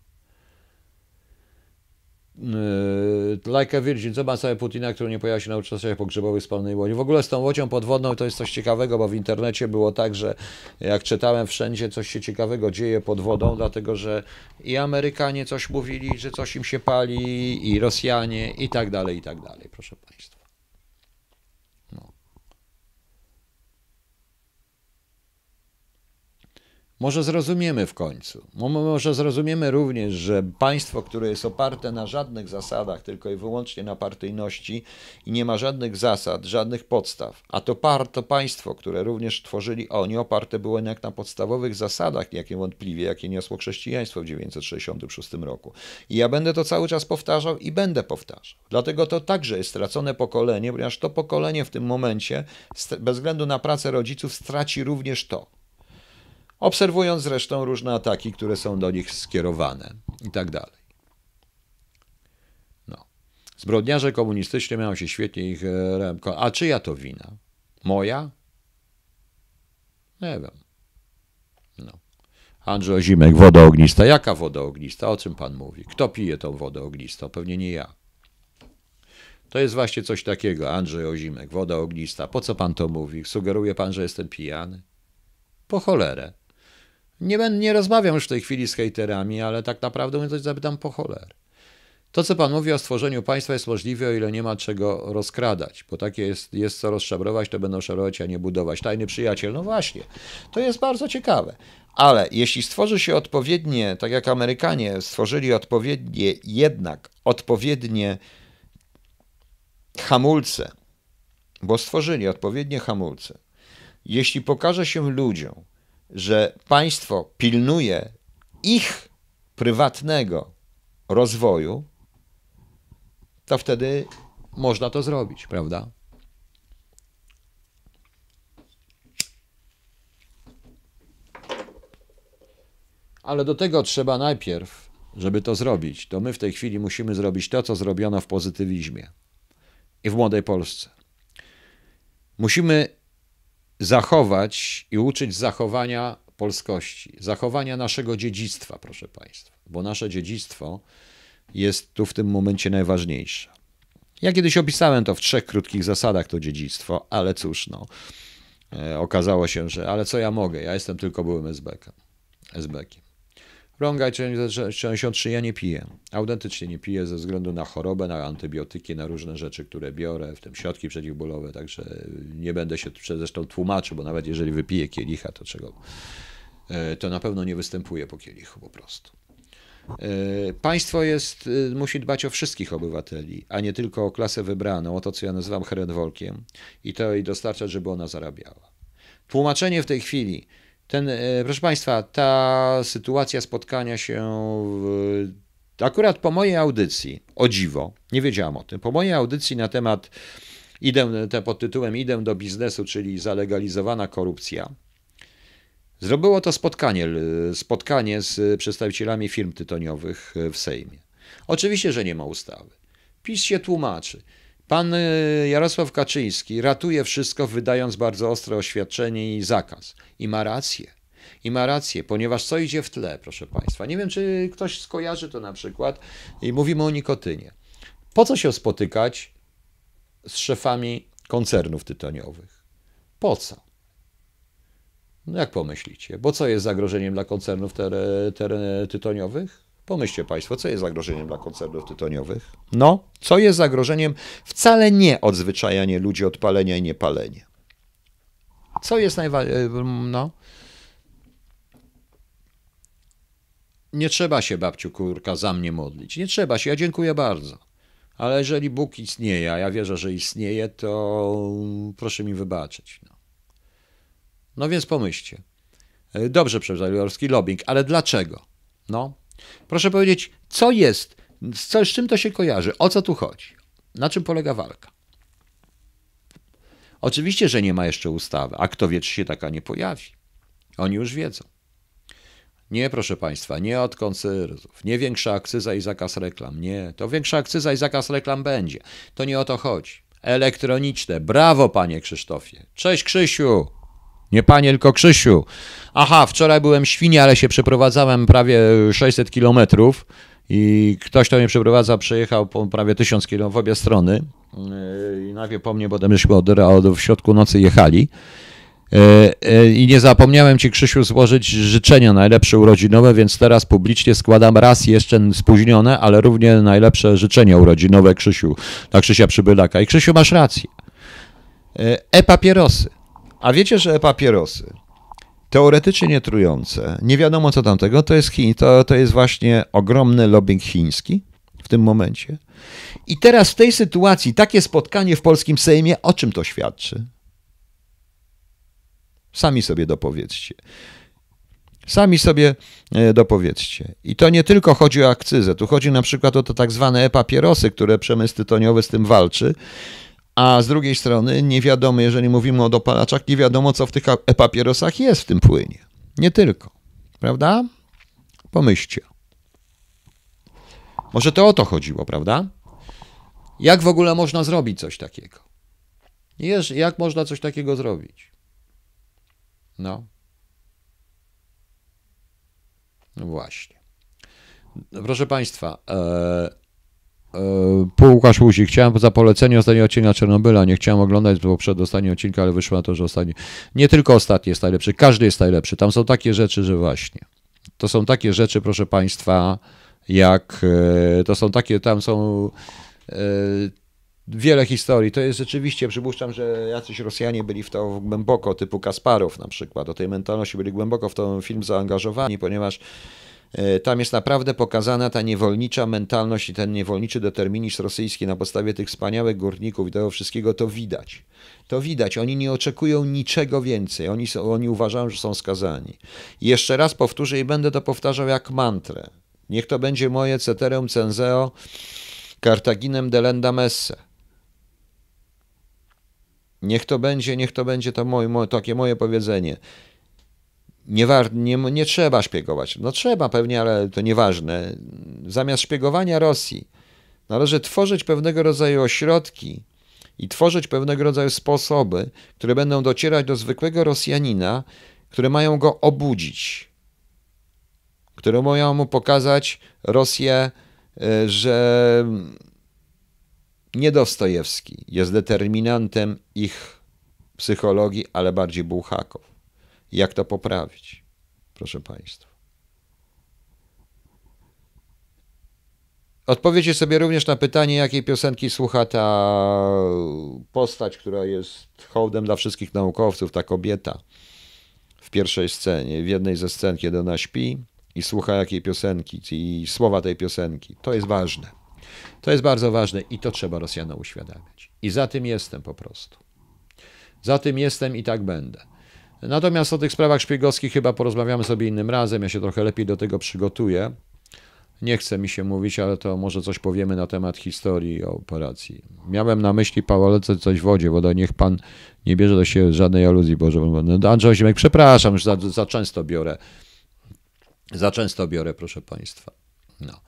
Yy, like a Virgin, zobacz sobie Putina, który nie pojawia się na uczestniczeniach pogrzebowych spalonej łodzi. W ogóle z tą łodzią podwodną to jest coś ciekawego, bo w internecie było tak, że jak czytałem wszędzie, coś się ciekawego dzieje pod wodą, dlatego że i Amerykanie coś mówili, że coś im się pali, i Rosjanie, i tak dalej, i tak dalej, proszę Państwa. Może zrozumiemy w końcu. Może zrozumiemy również, że państwo, które jest oparte na żadnych zasadach, tylko i wyłącznie na partyjności i nie ma żadnych zasad, żadnych podstaw, a to, par, to państwo, które również tworzyli oni, oparte było jednak na podstawowych zasadach, jakie wątpliwie, jakie niosło chrześcijaństwo w 966 roku. I ja będę to cały czas powtarzał i będę powtarzał. Dlatego to także jest stracone pokolenie, ponieważ to pokolenie w tym momencie, bez względu na pracę rodziców, straci również to obserwując zresztą różne ataki, które są do nich skierowane i tak dalej. No. Zbrodniarze komunistyczni mają się świetnie ich e, A czyja to wina? Moja? Nie wiem. No. Andrzej Zimek, woda ognista. Jaka woda ognista? O czym pan mówi? Kto pije tą wodę ognistą? Pewnie nie ja. To jest właśnie coś takiego, Andrzej Ozimek, woda ognista. Po co pan to mówi? Sugeruje pan, że jestem pijany? Po cholerę. Nie, będę, nie rozmawiam już w tej chwili z hejterami, ale tak naprawdę mówiąc, zapytam po choler. To, co Pan mówi o stworzeniu państwa jest możliwe, o ile nie ma czego rozkradać, bo takie jest, jest co rozszabrować, to będą szabrować, a nie budować. Tajny przyjaciel, no właśnie, to jest bardzo ciekawe. Ale jeśli stworzy się odpowiednie, tak jak Amerykanie stworzyli odpowiednie, jednak odpowiednie hamulce, bo stworzyli odpowiednie hamulce, jeśli pokaże się ludziom, że państwo pilnuje ich prywatnego rozwoju, to wtedy można to zrobić, prawda? Ale do tego trzeba najpierw, żeby to zrobić, to my w tej chwili musimy zrobić to, co zrobiono w pozytywizmie i w młodej Polsce. Musimy zachować i uczyć zachowania polskości, zachowania naszego dziedzictwa, proszę Państwa, bo nasze dziedzictwo jest tu w tym momencie najważniejsze. Ja kiedyś opisałem to w trzech krótkich zasadach, to dziedzictwo, ale cóż, no, e, okazało się, że ale co ja mogę, ja jestem tylko byłym SB-kiem. SB-kiem. Rągaj 63 ja nie piję. Autentycznie nie piję ze względu na chorobę, na antybiotyki, na różne rzeczy, które biorę, w tym środki przeciwbólowe, także nie będę się zresztą tłumaczył, bo nawet jeżeli wypiję kielicha, to czego e, to na pewno nie występuje po kielichu po prostu. E, państwo jest, e, musi dbać o wszystkich obywateli, a nie tylko o klasę wybraną, o to, co ja nazywam heredwolkiem i to i dostarczać, żeby ona zarabiała. Tłumaczenie w tej chwili, ten, e, proszę Państwa, ta sytuacja spotkania się w, akurat po mojej audycji, o dziwo, nie wiedziałam o tym, po mojej audycji na temat idę, te pod tytułem Idę do biznesu, czyli zalegalizowana korupcja, zrobiło to spotkanie, spotkanie z przedstawicielami firm tytoniowych w Sejmie. Oczywiście, że nie ma ustawy. PiS się tłumaczy. Pan y, Jarosław Kaczyński ratuje wszystko, wydając bardzo ostre oświadczenie i zakaz. I ma rację. I ma rację, ponieważ co idzie w tle, proszę Państwa? Nie wiem, czy ktoś skojarzy to na przykład. I mówimy o nikotynie. Po co się spotykać z szefami koncernów tytoniowych? Po co? No jak pomyślicie? Bo co jest zagrożeniem dla koncernów tytoniowych? Pomyślcie Państwo, co jest zagrożeniem dla koncernów tytoniowych? No, co jest zagrożeniem? Wcale nie odzwyczajanie ludzi od palenia i niepalenia. Co jest najważniejsze? No. Nie trzeba się, babciu kurka, za mnie modlić. Nie trzeba się, ja dziękuję bardzo. Ale jeżeli Bóg istnieje, a ja wierzę, że istnieje, to proszę mi wybaczyć. No, no więc pomyślcie. Dobrze, przepraszam, lobbying, ale dlaczego? No, proszę powiedzieć, co jest, z, co, z czym to się kojarzy, o co tu chodzi, na czym polega walka? Oczywiście, że nie ma jeszcze ustawy, a kto wie, czy się taka nie pojawi. Oni już wiedzą. Nie, proszę Państwa, nie od koncertów, nie większa akcyza i zakaz reklam, nie. To większa akcyza i zakaz reklam będzie. To nie o to chodzi. Elektroniczne. Brawo, panie Krzysztofie. Cześć, Krzysiu. Nie panie, tylko Krzysiu. Aha, wczoraj byłem świnie, ale się przeprowadzałem prawie 600 kilometrów i ktoś, kto mnie przeprowadza, przejechał prawie 1000 km w obie strony. Yy, I najpierw po mnie, potem myśmy od, od, w środku nocy jechali. E, e, I nie zapomniałem Ci, Krzysiu, złożyć życzenia najlepsze urodzinowe, więc teraz publicznie składam raz jeszcze spóźnione, ale równie najlepsze życzenia urodzinowe Krzysiu, dla Krzysia Przybylaka. I Krzysiu, masz rację. E-papierosy. A wiecie, że e-papierosy teoretycznie nietrujące, nie wiadomo co tamtego, to jest Chin, to, to jest właśnie ogromny lobbying chiński w tym momencie. I teraz w tej sytuacji takie spotkanie w polskim Sejmie, o czym to świadczy? Sami sobie dopowiedzcie. Sami sobie e, dopowiedzcie. I to nie tylko chodzi o akcyzę, tu chodzi na przykład o to tak zwane e-papierosy, które przemysł tytoniowy z tym walczy, a z drugiej strony nie wiadomo, jeżeli mówimy o dopalaczach, nie wiadomo, co w tych e-papierosach jest w tym płynie. Nie tylko. Prawda? Pomyślcie. Może to o to chodziło, prawda? Jak w ogóle można zrobić coś takiego? Jak można coś takiego zrobić? No. No właśnie. Proszę Państwa, e, e, Łukasz Łuzik, chciałem za polecenie ostatniego odcinka Czernobyla, nie chciałem oglądać, bo przed ostatnim odcinka, ale wyszło na to, że ostatni, nie tylko ostatni jest najlepszy, każdy jest najlepszy, tam są takie rzeczy, że właśnie, to są takie rzeczy, proszę Państwa, jak, e, to są takie, tam są e, wiele historii. To jest rzeczywiście, przypuszczam, że jacyś Rosjanie byli w to głęboko, typu Kasparow na przykład, o tej mentalności byli głęboko w ten film zaangażowani, ponieważ tam jest naprawdę pokazana ta niewolnicza mentalność i ten niewolniczy determinizm rosyjski na podstawie tych wspaniałych górników i tego wszystkiego, to widać. To widać. Oni nie oczekują niczego więcej. Oni, są, oni uważają, że są skazani. I jeszcze raz powtórzę i będę to powtarzał jak mantrę. Niech to będzie moje ceterum censeo Cartaginem delenda messe. Niech to będzie, niech to będzie to moje, moje, takie moje powiedzenie. Nie, nie, nie trzeba szpiegować. No trzeba pewnie, ale to nieważne. Zamiast szpiegowania Rosji należy tworzyć pewnego rodzaju ośrodki i tworzyć pewnego rodzaju sposoby, które będą docierać do zwykłego Rosjanina, które mają go obudzić, które mają mu pokazać Rosję, e, że nie Dostojewski jest determinantem ich psychologii, ale bardziej Bułhakow. Jak to poprawić, proszę Państwa? Odpowiedzcie sobie również na pytanie, jakiej piosenki słucha ta postać, która jest hołdem dla wszystkich naukowców, ta kobieta w pierwszej scenie, w jednej ze scen, kiedy ona śpi i słucha jakiej piosenki i słowa tej piosenki. To jest ważne. To jest bardzo ważne i to trzeba Rosjanom uświadamiać. I za tym jestem po prostu. Za tym jestem i tak będę. Natomiast o tych sprawach szpiegowskich chyba porozmawiamy sobie innym razem. Ja się trochę lepiej do tego przygotuję. Nie chce mi się mówić, ale to może coś powiemy na temat historii operacji. Miałem na myśli Pałolece coś w wodzie, woda niech pan nie bierze do siebie żadnej aluzji, Boże. No, Andrzej Zimek, przepraszam, już za, za często biorę. Za często biorę, proszę państwa. No.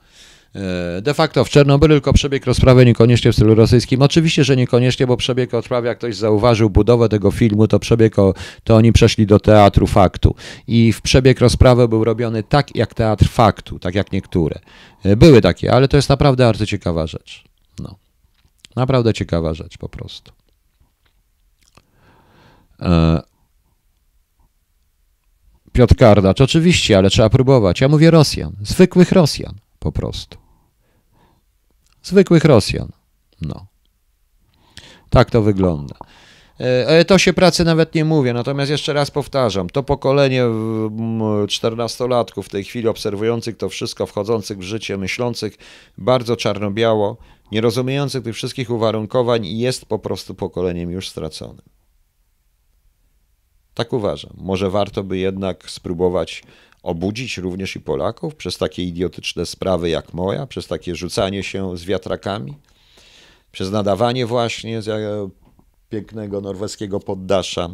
E, de facto w Czernobylu tylko przebieg rozprawy niekoniecznie w stylu rosyjskim. Oczywiście, że niekoniecznie, bo przebieg rozprawy, jak ktoś zauważył budowę tego filmu, to przebieg, to oni przeszli do teatru faktu. I w przebieg rozprawy był robiony tak jak teatr faktu, tak jak niektóre. E, były takie, ale to jest naprawdę bardzo ciekawa rzecz. No. Naprawdę ciekawa rzecz po prostu. E, Piotr Kardacz, oczywiście, ale trzeba próbować. Ja mówię Rosjan, zwykłych Rosjan po prostu. Zwykłych Rosjan. No. Tak to wygląda. E, to się pracy nawet nie mówię, natomiast jeszcze raz powtarzam, to pokolenie czternastolatków w tej chwili obserwujących to wszystko, wchodzących w życie, myślących bardzo czarno-biało, nie rozumiejących tych wszystkich uwarunkowań jest po prostu pokoleniem już straconym. Tak uważam. Może warto by jednak spróbować obudzić również i Polaków przez takie idiotyczne sprawy jak moja, przez takie rzucanie się z wiatrakami, przez nadawanie właśnie z e, pięknego norweskiego poddasza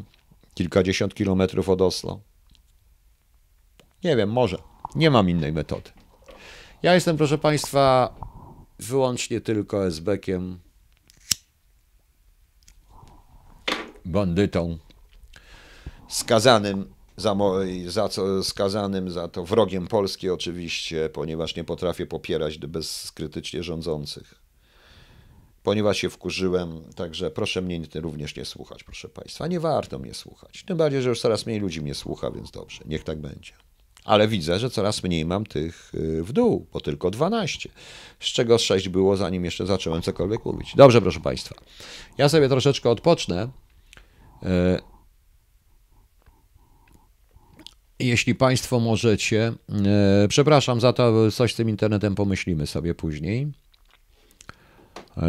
kilkadziesiąt kilometrów od Oslo. Nie wiem, może. Nie mam innej metody. Ja jestem, proszę Państwa, wyłącznie tylko esbekiem, bandytą, skazanym za, za co, skazanym za to wrogiem Polski oczywiście, ponieważ nie potrafię popierać bezkrytycznie rządzących. Ponieważ się wkurzyłem, także proszę mnie również nie słuchać, proszę Państwa. Nie warto mnie słuchać. Tym bardziej, że już coraz mniej ludzi mnie słucha, więc dobrze, niech tak będzie. Ale widzę, że coraz mniej mam tych y, w dół, bo tylko 12, z czego 6 było zanim jeszcze zacząłem cokolwiek mówić. Dobrze, proszę Państwa. Ja sobie troszeczkę odpocznę. Y, jeśli Państwo możecie, e, przepraszam za to, coś z tym internetem pomyślimy sobie później.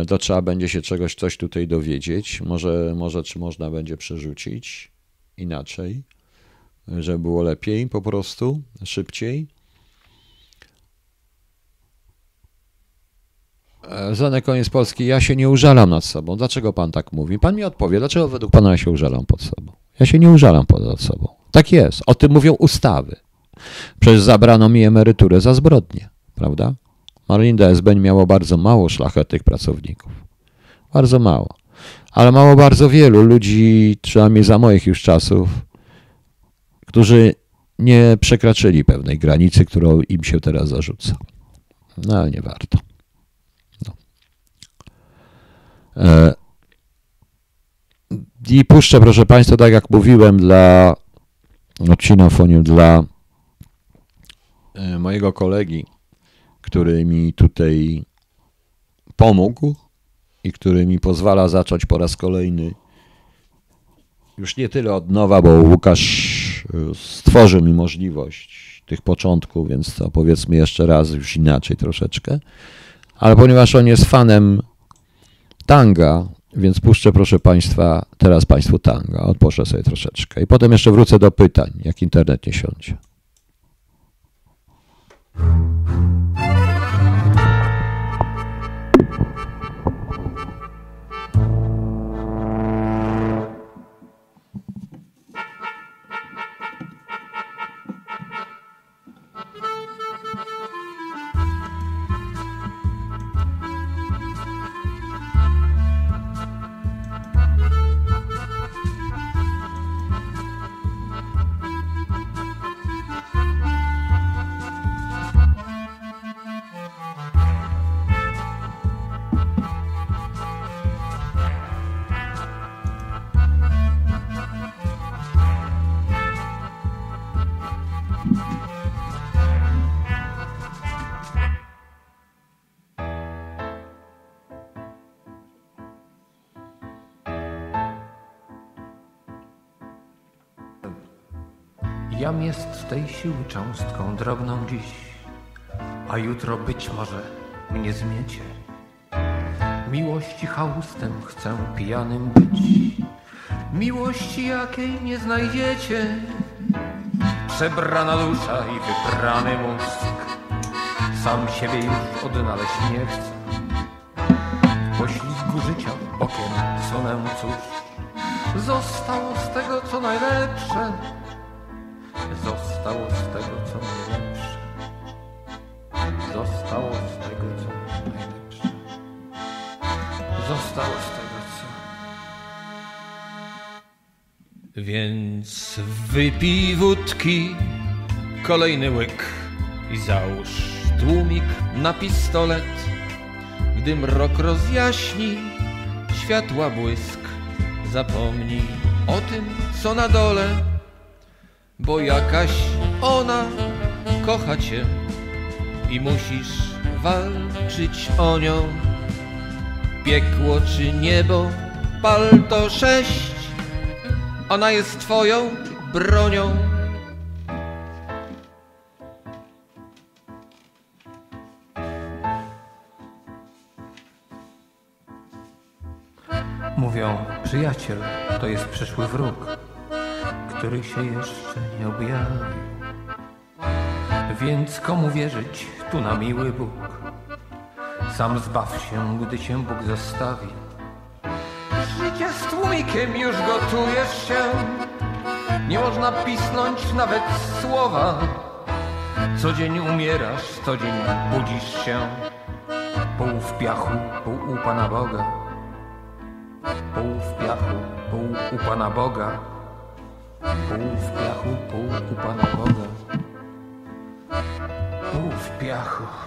To trzeba będzie się czegoś, coś tutaj dowiedzieć. Może, może czy można będzie przerzucić inaczej, żeby było lepiej po prostu, szybciej. E, Zany koniec Polski, ja się nie użalam nad sobą. Dlaczego pan tak mówi? Pan mi odpowie, dlaczego według pana ja się użalam pod sobą? Ja się nie użalam pod sobą. Tak jest. O tym mówią ustawy. Przecież zabrano mi emeryturę za zbrodnie, prawda? Marlinda SBN miało bardzo mało szlachetnych pracowników. Bardzo mało. Ale mało bardzo wielu ludzi, przynajmniej za moich już czasów, którzy nie przekroczyli pewnej granicy, którą im się teraz zarzuca. No ale nie warto. No. E, I puszczę, proszę Państwa, tak jak mówiłem, dla odcinam fonię dla e, mojego kolegi, który mi tutaj pomógł i który mi pozwala zacząć po raz kolejny już nie tyle od nowa, bo Łukasz e, stworzył mi możliwość tych początków, więc to powiedzmy jeszcze raz już inaczej troszeczkę. Ale ponieważ on jest fanem tanga, więc puszczę, proszę Państwa, teraz Państwu tango. Odposzę sobie troszeczkę. I potem jeszcze wrócę do pytań, jak internet nie siądzie. Jutro być może mnie zmiecie. Miłości chałustem chcę pijanym być, miłości jakiej nie znajdziecie. Przebrana dusza i wyprany mózg, sam siebie już odnaleźć nie chcę. Poślizgu życia bokiem sunę cóż, zostało z tego co najlepsze Zostało z tego, co najlepsze. Zostało z tego, co... Więc wypij wódki, kolejny łyk i załóż tłumik na pistolet. Gdy mrok rozjaśni, światła błysk, zapomnij o tym, co na dole bo jakaś ona kocha cię i musisz walczyć o nią. Piekło czy niebo, palto sześć, ona jest twoją bronią. Mówią, przyjaciel to jest przyszły wróg, który się jeszcze nie objawił. Więc komu wierzyć tu na miły Bóg? Sam zbaw się, gdy cię Bóg zostawi. Życie z tłumikiem już gotujesz się. Nie można pisnąć nawet słowa. Co dzień umierasz, co dzień budzisz się. Pół w piachu, pół u Pana Boga. Pół w piachu, pół u Pana Boga. Pół w piachu, pół u Pana Boga. Pół w piachu.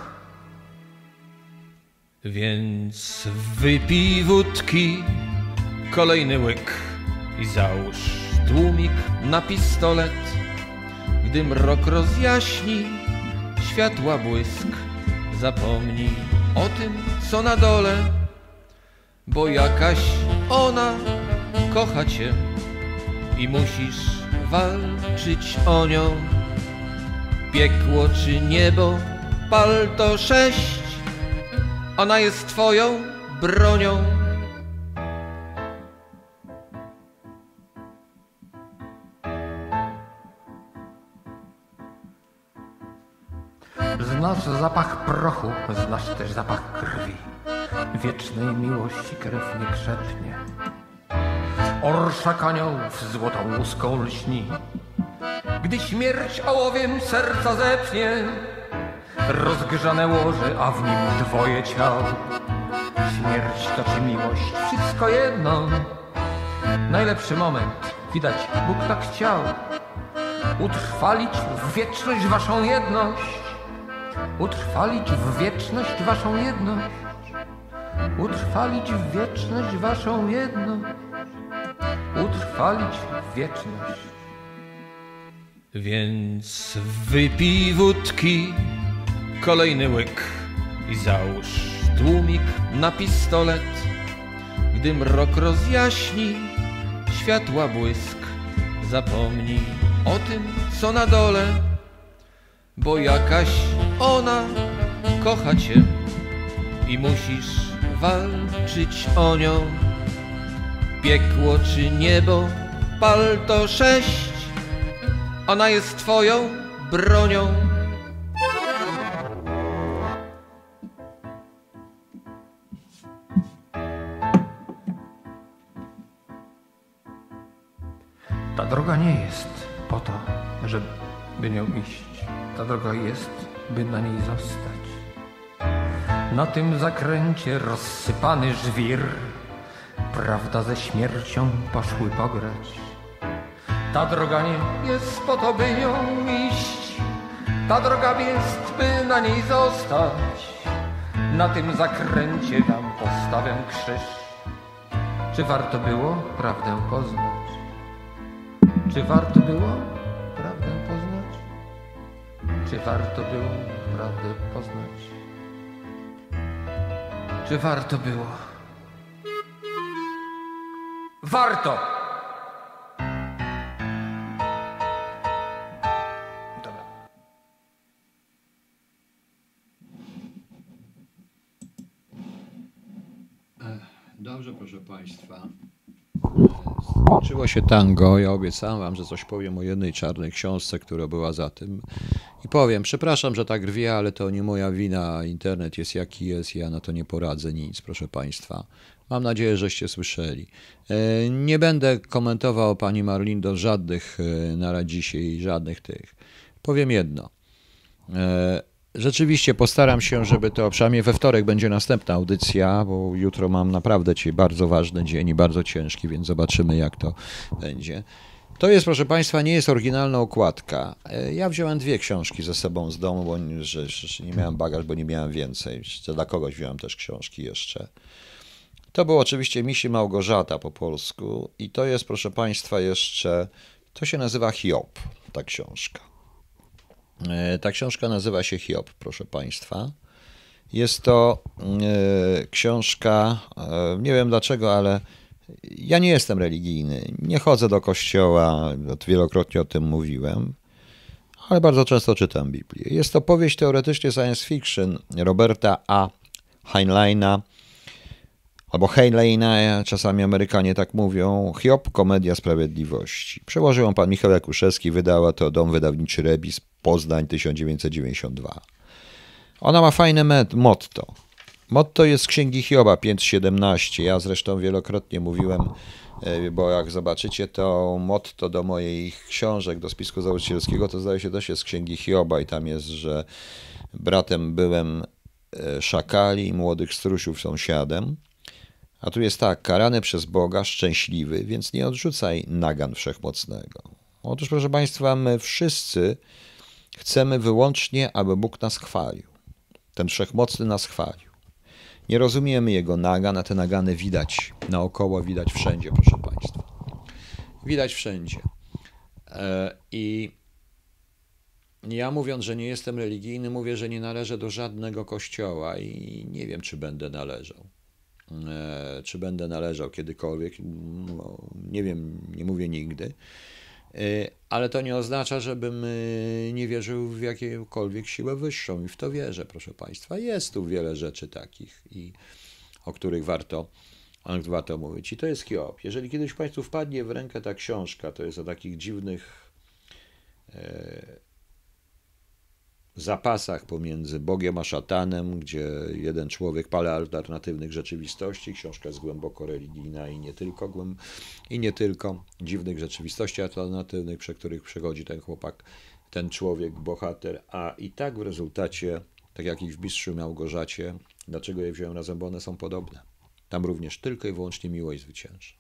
Więc wypij wódki, kolejny łyk i załóż tłumik na pistolet. Gdy mrok rozjaśni, światła błysk, zapomnij o tym, co na dole, bo jakaś ona kocha cię i musisz walczyć o nią. Piekło czy niebo, pal to sześć, ona jest twoją bronią. Znasz zapach prochu, znasz też zapach krwi. Wiecznej miłości krew nie krzepnie. Orszak aniołów złotą łuską lśni. Gdy śmierć ołowiem serca zepnie, rozgrzane łoże, a w nim dwoje ciał. Śmierć to czy miłość, wszystko jedno. Najlepszy moment, widać, Bóg tak chciał. Utrwalić w wieczność waszą jedność. Utrwalić w wieczność waszą jedność. Utrwalić w wieczność waszą jedność. Utrwalić w wieczność. Więc wypij wódki, kolejny łyk i załóż tłumik na pistolet. Gdy mrok rozjaśni, światła błysk, zapomnij o tym, co na dole, bo jakaś ona kocha cię i musisz walczyć o nią. Piekło czy niebo, pal to sześć, ona jest twoją bronią. Droga jest, by na niej zostać. Na tym zakręcie rozsypany żwir, prawda ze śmiercią poszły pograć. Ta droga nie jest po to, by nią iść. Ta droga jest, by na niej zostać. Na tym zakręcie tam postawię krzyż. Czy warto było prawdę poznać? Czy warto było? Czy warto było prawdę poznać? Czy warto było? Warto! Dobra. Dobrze, proszę Państwa. Skończyło się tango. Ja obiecałem Wam, że coś powiem o jednej czarnej książce, która była za tym. I powiem, przepraszam, że tak rwie, ale to nie moja wina. Internet jest jaki jest, ja na to nie poradzę nic, proszę Państwa. Mam nadzieję, żeście słyszeli. E, Nie będę komentował Pani Marlindo żadnych e, na dzisiaj, żadnych tych. Powiem jedno. Rzeczywiście postaram się, żeby to przynajmniej we wtorek będzie następna audycja, bo jutro mam naprawdę bardzo ważny dzień i bardzo ciężki, więc zobaczymy jak to będzie. To jest, proszę Państwa, nie jest oryginalna okładka. E, Ja wziąłem dwie książki ze sobą z domu, bo nie- że, że nie miałem bagaż, bo nie miałem więcej. Dla kogoś wziąłem też książki jeszcze. To było oczywiście Misi Małgorzata po polsku i to jest, proszę Państwa, jeszcze, to się nazywa Hiob, ta książka. E, Ta książka nazywa się Hiob, proszę Państwa. Jest to e, książka, e, nie wiem dlaczego, ale Ja nie jestem religijny, nie chodzę do kościoła, wielokrotnie o tym mówiłem, ale bardzo często czytam Biblię. Jest to powieść teoretycznie science fiction Roberta A. Heinleina, albo Heinleina, czasami Amerykanie tak mówią, Hiob, Komedia Sprawiedliwości. Przełożył ją pan Michał Jakuszewski, wydała to Dom Wydawniczy Rebis, Poznań 1992. Ona ma fajne motto. Motto jest z Księgi Hioba 5.17. Ja zresztą wielokrotnie mówiłem, e, bo jak zobaczycie to motto do moich książek, do spisku założycielskiego, to zdaje się też jest z Księgi Hioba i tam jest, że bratem byłem e, szakali młodych strusiów sąsiadem. A tu jest tak, karany przez Boga, szczęśliwy, więc nie odrzucaj nagan wszechmocnego. Otóż, proszę Państwa, my wszyscy chcemy wyłącznie, aby Bóg nas chwalił. Ten wszechmocny nas chwalił. Nie rozumiemy jego nagan, a te nagany widać naokoło, widać wszędzie, proszę Państwa. Widać wszędzie. E, I ja mówiąc, że nie jestem religijny, mówię, że nie należę do żadnego kościoła i nie wiem, czy będę należał. E, czy będę należał kiedykolwiek? No, nie wiem, nie mówię nigdy. E, ale to nie oznacza, żebym e, nie wierzył w jakąkolwiek siłę wyższą i w to wierzę, proszę Państwa. Jest tu wiele rzeczy takich, i, o których warto, warto mówić. I to jest Hiob. Jeżeli kiedyś Państwu wpadnie w rękę ta książka, to jest o takich dziwnych zapasach pomiędzy Bogiem a szatanem, gdzie jeden człowiek pale alternatywnych rzeczywistości, książka jest głęboko religijna i nie tylko, i nie tylko dziwnych rzeczywistości alternatywnych, przez których przechodzi ten chłopak, ten człowiek, bohater, a i tak w rezultacie, tak jak i w Mistrzu Małgorzacie, dlaczego je wziąłem razem, bo one są podobne. Tam również tylko i wyłącznie miłość zwycięża.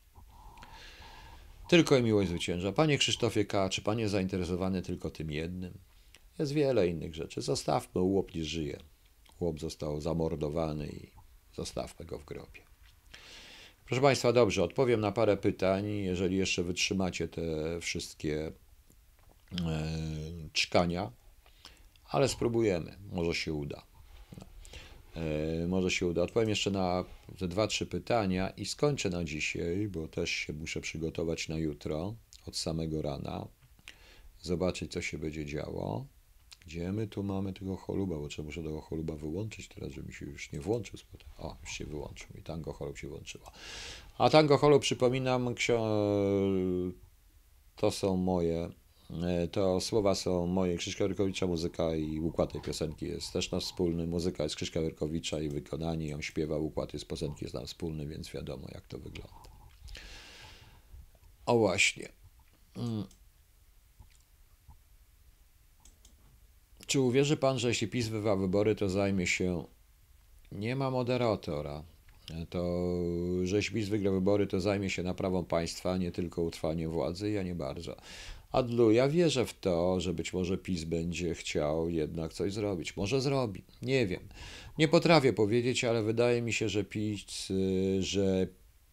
Tylko i miłość zwycięża. Panie Krzysztofie K., czy pan jest zainteresowany tylko tym jednym? Jest wiele innych rzeczy. Zostawmy, łop nie żyje. Chłop został zamordowany i zostawmy go w grobie. Proszę Państwa, dobrze, odpowiem na parę pytań, jeżeli jeszcze wytrzymacie te wszystkie e, czkania, ale spróbujemy, może się uda. E, może się uda. Odpowiem jeszcze na te dwa, trzy pytania i skończę na dzisiaj, bo też się muszę przygotować na jutro od samego rana, zobaczyć, co się będzie działo. Gdzie my tu mamy tego choluba, bo trzeba muszę tego choluba wyłączyć teraz, żeby mi się już nie włączył. O, już się wyłączył i tango cholub się włączyło. A tango cholub, przypominam, to są moje, e, to słowa są moje Krzyśka Wyrkowicza, muzyka i układ tej piosenki jest też nasz wspólny. Muzyka jest Krzyśka Wyrkowicza i wykonanie ją śpiewa, układ jest piosenki jest nam wspólny, więc wiadomo jak to wygląda. O właśnie. Czy uwierzy pan, że jeśli PiS wywa wybory, to zajmie się. Nie ma moderatora. To, że jeśli PiS wygra wybory, to zajmie się naprawą państwa, nie tylko utrwaniem władzy. Ja nie bardzo. Adlu, ja wierzę w to, że być może PiS będzie chciał jednak coś zrobić. Może zrobi. Nie wiem. Nie potrafię powiedzieć, ale wydaje mi się, że PiS, że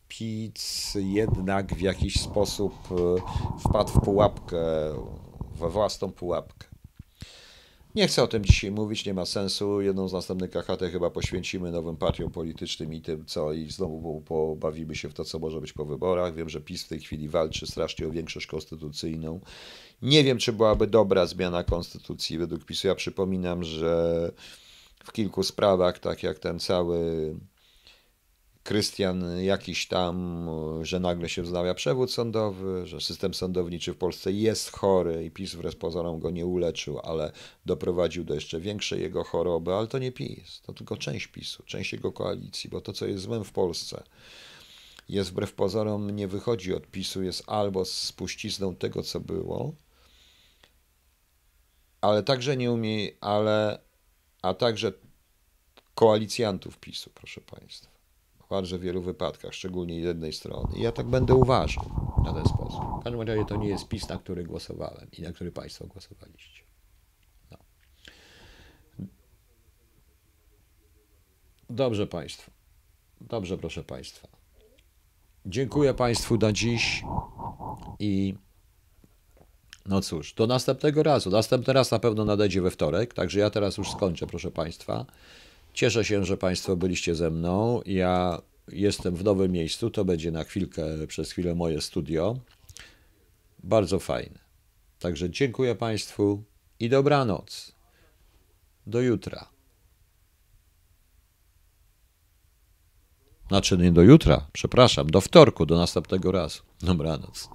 PiS jednak w jakiś sposób wpadł w pułapkę, we własną pułapkę. Nie chcę o tym dzisiaj mówić, nie ma sensu. Jedną z następnych KHT chyba poświęcimy nowym partiom politycznym i tym, co i znowu pobawimy się w to, co może być po wyborach. Wiem, że PiS w tej chwili walczy strasznie o większość konstytucyjną. Nie wiem, czy byłaby dobra zmiana konstytucji według PiSu. Ja przypominam, że w kilku sprawach, tak jak ten cały Krystian jakiś tam, że nagle się wznawia przewód sądowy, że system sądowniczy w Polsce jest chory i PiS wbrew pozorom go nie uleczył, ale doprowadził do jeszcze większej jego choroby, ale to nie PiS, to tylko część PiSu, część jego koalicji, bo to, co jest złym w Polsce, jest wbrew pozorom, nie wychodzi od PiSu, jest albo spuścizną tego, co było, ale także nie umie, ale, a także koalicjantów PiSu, proszę Państwa w wielu wypadkach, szczególnie jednej strony. I ja tak będę uważał na ten sposób. W każdym razie to nie jest PiS, na który głosowałem i na który Państwo głosowaliście. No. Dobrze Państwo. Dobrze, proszę Państwa. Dziękuję Państwu na dziś i no cóż, do następnego razu. Następny raz na pewno nadejdzie we wtorek, także ja teraz już skończę, proszę Państwa. Cieszę się, że Państwo byliście ze mną. Ja jestem w nowym miejscu, to będzie na chwilkę, przez chwilę moje studio. Bardzo fajne. Także dziękuję Państwu i dobranoc. Do jutra. Znaczy nie do jutra, przepraszam, do wtorku, do następnego razu. Dobranoc.